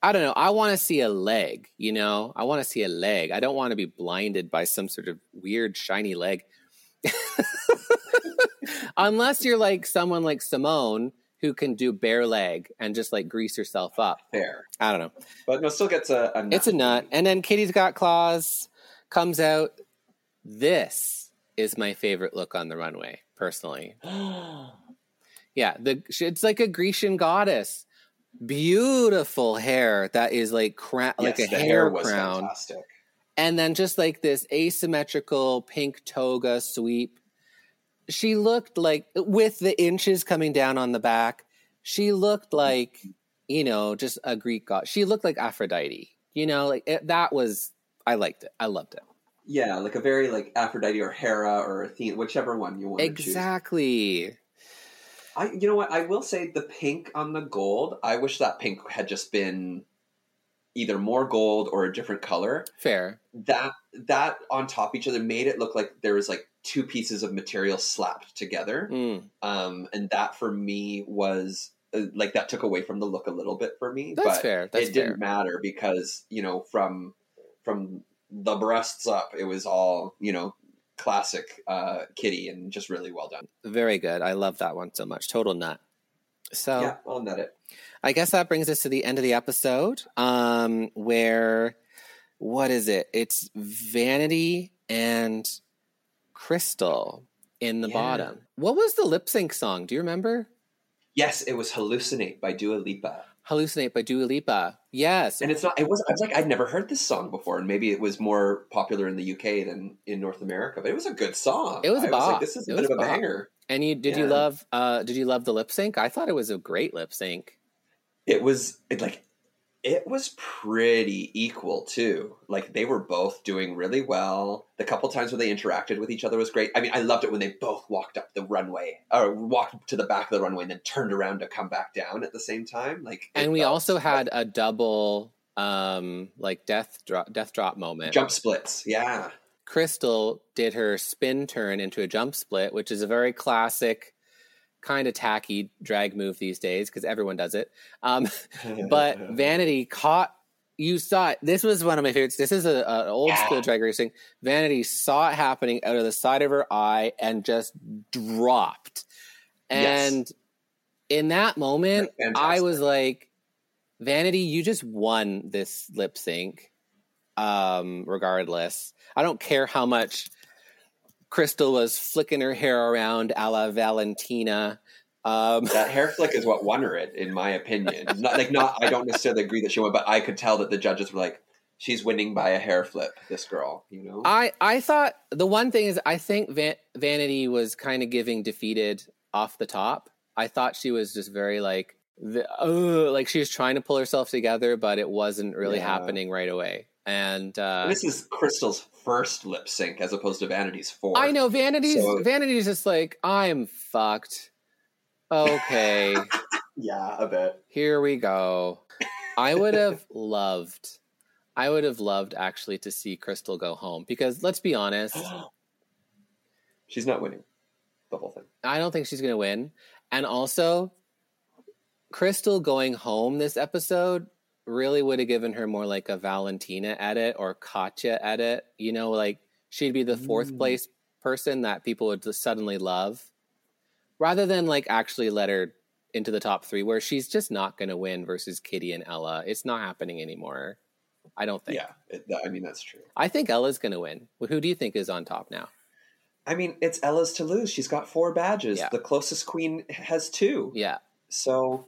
I don't know. I want to see a leg, you know? I want to see a leg. I don't want to be blinded by some sort of weird shiny leg. Unless you're like someone like Simone who can do bare leg and just like grease herself up. Fair, I don't know. but no, still gets a. a It's a nut. And then Kitty Scott-Claus comes out. This is my favorite look on the runway, personally. Yeah, the it's like a Grecian goddess. Beautiful hair that is like cra- like a Yes, hair, was crown. fantastic. And then just like this asymmetrical pink toga sweep. She looked like with the inches coming down on the back, she looked like, you know, just a Greek god. She looked like Aphrodite. You know, like it, that was I liked it. I loved it. Yeah, like a very like Aphrodite or Hera or Athena, whichever one you want to. Exactly. I, you know what? I will say the pink on the gold. I wish that pink had just been either more gold or a different color. Fair. That that on top of each other made it look like there was like two pieces of material slapped together. Mm. Um, and that for me was uh, like that took away from the look a little bit for me. That's but fair. That's it fair. didn't matter because you know from from the breasts up, it was all you know classic uh, Kitty and just really well done. Very good. I love that one so much. Total nut. So Yeah, I'll net it. I guess that brings us to the end of the episode, um, where what is it? It's Vanity and Krystal in the Yeah. bottom. What was the lip sync song? Do you remember? Yes, it was "Hallucinate" by Dua Lipa, Hallucinate by Dua Lipa. Yes. and it's not. It was. I was like, I'd never heard this song before, and maybe it was more popular in the UK than in North America. But it was a good song. It was a bop. like, this is a It bit of a banger. And you did you love uh did you love the lip sync? I thought it was a great lip sync. It was it like It was pretty equal too. Like they were both doing really well. The couple times where they interacted with each other was great. I mean, I loved it when they both walked up the runway or walked to the back of the runway and then turned around to come back down at the same time. Like, And we also like had a double um like death drop death drop moment. jump splits. Yeah, Krystal did her spin turn into a jump split, which is a very classic kind of tacky drag move these days because everyone does it. Um but Vanity caught you saw it. This was one of my favorites. This is a, a old Yeah. school drag racing. Vanity saw it happening out of the side of her eye and just dropped. Yes. And in that moment, I was like, Vanity, you just won this lip sync. Um, regardless, I don't care how much Krystal was flicking her hair around a la Valentina. Um, that hair flick is what won her it, in my opinion. Not like not. I don't necessarily agree that she won, but I could tell that the judges were like, "She's winning by a hair flip." This girl, you know. I I thought the one thing is I think Van- Vanity was kind of giving defeated off the top. I thought she was just very like the, uh, like she was trying to pull herself together, but it wasn't really Yeah. happening right away. And uh, this is Krystal's first lip sync as opposed to Vanity's fourth. I know Vanity's So- Vanity's just like I'm fucked. Okay, Yeah, a bit. here we go. I would have loved, I would have loved actually to see Krystal go home because let's be honest. She's not winning the whole thing. I don't think she's going to win. And also, Krystal going home this episode really would have given her more like a Valentina edit or Katya edit. You know, like she'd be the fourth Mm. place person that people would just suddenly love rather than like actually let her into the top three where she's just not going to win versus Kitty and Ella. It's not happening anymore. I don't think. Yeah, it, I mean that's true. I think Ella's going to win. Who do you think is on top now? I mean, it's Ella's to lose. She's got four badges. Yeah. The closest queen has two. Yeah. So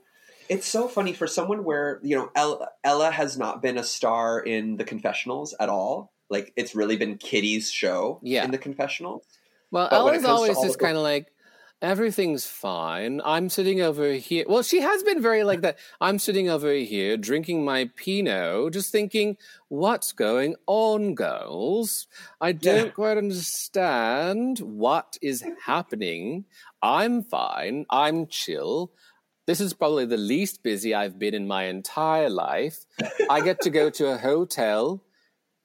it's so funny for someone where you know Ella, Ella has not been a star in the confessionals at all. Like it's really been Kitty's show Yeah. in the confessionals. Well, But Ella's always just kind of like, everything's fine. I'm sitting over here. Well, she has been very like that. I'm sitting over here drinking my Pinot, just thinking, what's going on, girls? I don't Yeah. quite understand what is happening. I'm fine. I'm chill. This is probably the least busy I've been in my entire life. I get to go to a hotel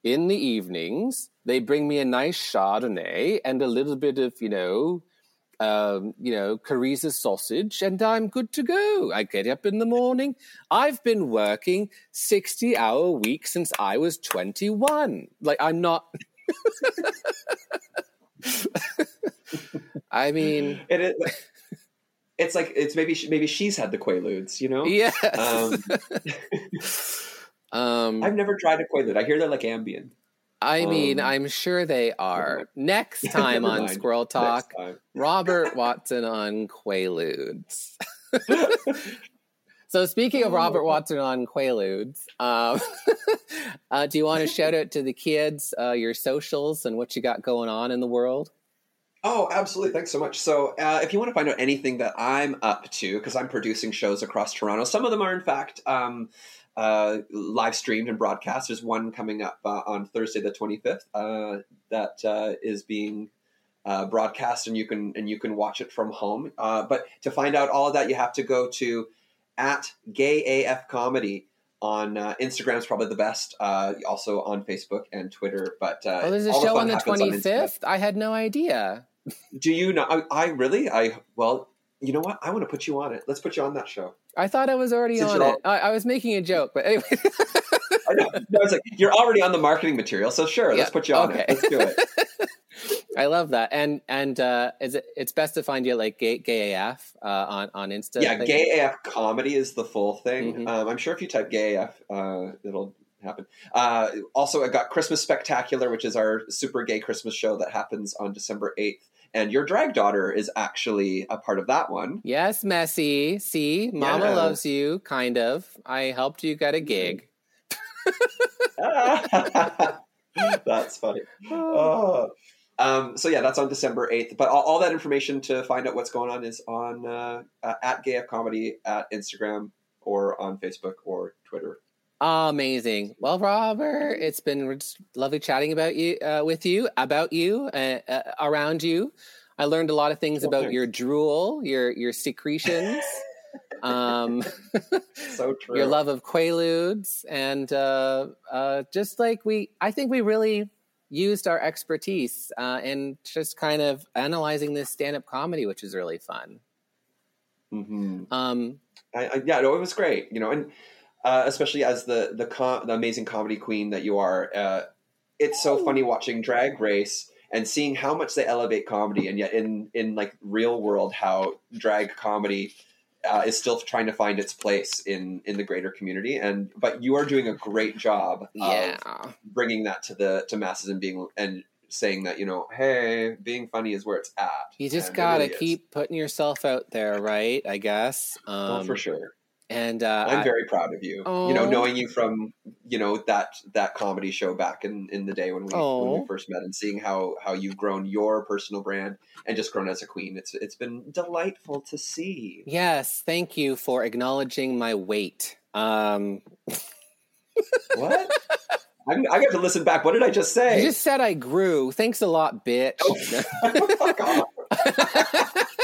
in the evenings. They bring me a nice Chardonnay and a little bit of, you know, um, you know, Cariza sausage, and I'm good to go. I get up in the morning. I've been working 60 hour week since I was 21. Like, I'm not. I mean, It is. It's like it's maybe maybe she's had the Quaaludes, you know. Yeah. Um, um, I've never tried a Quaalude. I hear they're like Ambien. I mean, um, I'm sure they are. Next time on mind. Squirrel Talk. Robert Watson on Quaaludes. so speaking of Robert Watson on Quaaludes, um, uh, do you want to shout out to the kids, uh, your socials, and what you got going on in the world? Oh, absolutely. Thanks so much. So, uh, if you want to find out anything that I'm up to, because I'm producing shows across Toronto, some of them are, in fact, um, uh, live streamed and broadcast. There's one coming up uh, on Thursday, the 25th, uh, that uh, is being uh, broadcast, and you can and you can watch it from home. Uh, but to find out all of that, you have to go to at Gay AF Comedy on uh, Instagram is probably the best. Uh, also on Facebook and Twitter. But uh, Oh, there's a show on the happens on 25th? I had no idea. Do you know? I, I really, I well, you know what? I want to put you on it. Let's put you on that show. I thought I was already Since on it. I, I was making a joke, but anyway. I know. No, it's like you're already on the marketing material, so sure, Yeah, let's put you on okay. it. Let's do it. I love that, and and uh, is it, it's best to find you like gay, gay AF uh, on on Insta. yeah, gay AF comedy is the full thing. Mhm. Um, I'm sure if you type gay AF, uh, it'll happen. Uh, also, I got Christmas Spectacular, which is our super gay Christmas show that happens on December 8th, and your drag daughter is actually a part of that one. Yes, Messy. See, Mama Yeah. loves you. Kind of. I helped you get a gig. That's funny. Oh. Um, so yeah, that's on December eighth. But all, all that information to find out what's going on is on uh, uh, at GayF Comedy at Instagram or on Facebook or Twitter. Amazing. Well, Robert, it's been lovely chatting about you uh, with you about you uh, uh, around you. I learned a lot of things Oh, about thanks. your drool, your your secretions, um, So true. your love of quaaludes, and uh, uh, just like we, I think we really used our expertise uh, in just kind of analyzing this stand up comedy, which is really fun. hmm Um, I, I, yeah, no, it was great. You know, and uh, especially as the the, com- the amazing comedy queen that you are, uh, it's so funny watching Drag Race and seeing how much they elevate comedy, and yet in in like real world, how drag comedy. Uh, is still trying to find its place in in the greater community, and but you are doing a great job yeah. of bringing that to the to masses and being and saying that you know, hey, being funny is where it's at. You just gotta really is. keep putting yourself out there, right? I guess. Um, oh, for sure. And uh, I'm I- very proud of you. You Oh. know, knowing you from you know that that comedy show back in in the day when we when Oh. we first met, and seeing how how you've grown your personal brand and just grown as a queen. It's it's been delightful to see. yes, thank you for acknowledging my weight. Um, What? I'm, I got to listen back. What did I just say? You just said I grew. Thanks a lot, bitch. Fuck off.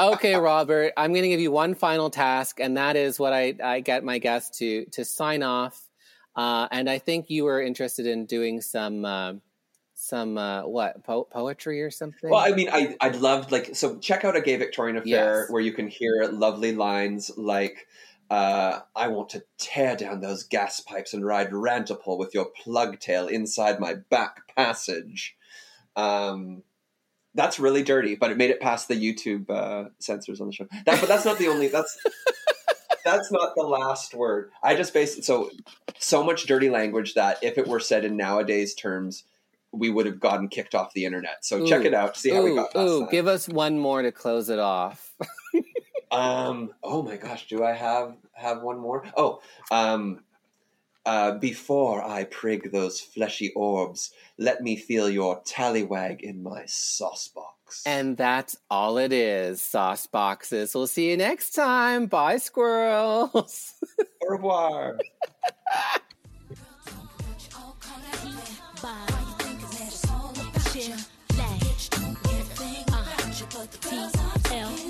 okay, Robert, I'm going to give you one final task, and that is what I, I get my guests to to sign off. Uh, and I think you were interested in doing some uh, some uh, what po- poetry or something. Well, I mean, I I loved like so. Check out a gay Victorian affair Yes. where you can hear lovely lines like. Uh, I want to tear down those gas pipes and ride Rantipole with your plug tail inside my back passage. Um, that's really dirty, but it made it past the YouTube uh, censors on the show. That, but that's not the only. That's that's not the last word. I just based so so much dirty language that if it were said in nowadays terms, we would have gotten kicked off the internet. So check it out. See how we got past ooh, that. give us one more to close it off. Um. Oh my gosh. Do I have have one more? Oh. Um. Uh, before I prig those fleshy orbs, let me feel your tallywag in my sauce box. And that's all it is. Sauce boxes. We'll see you next time. Bye, squirrels. au revoir. This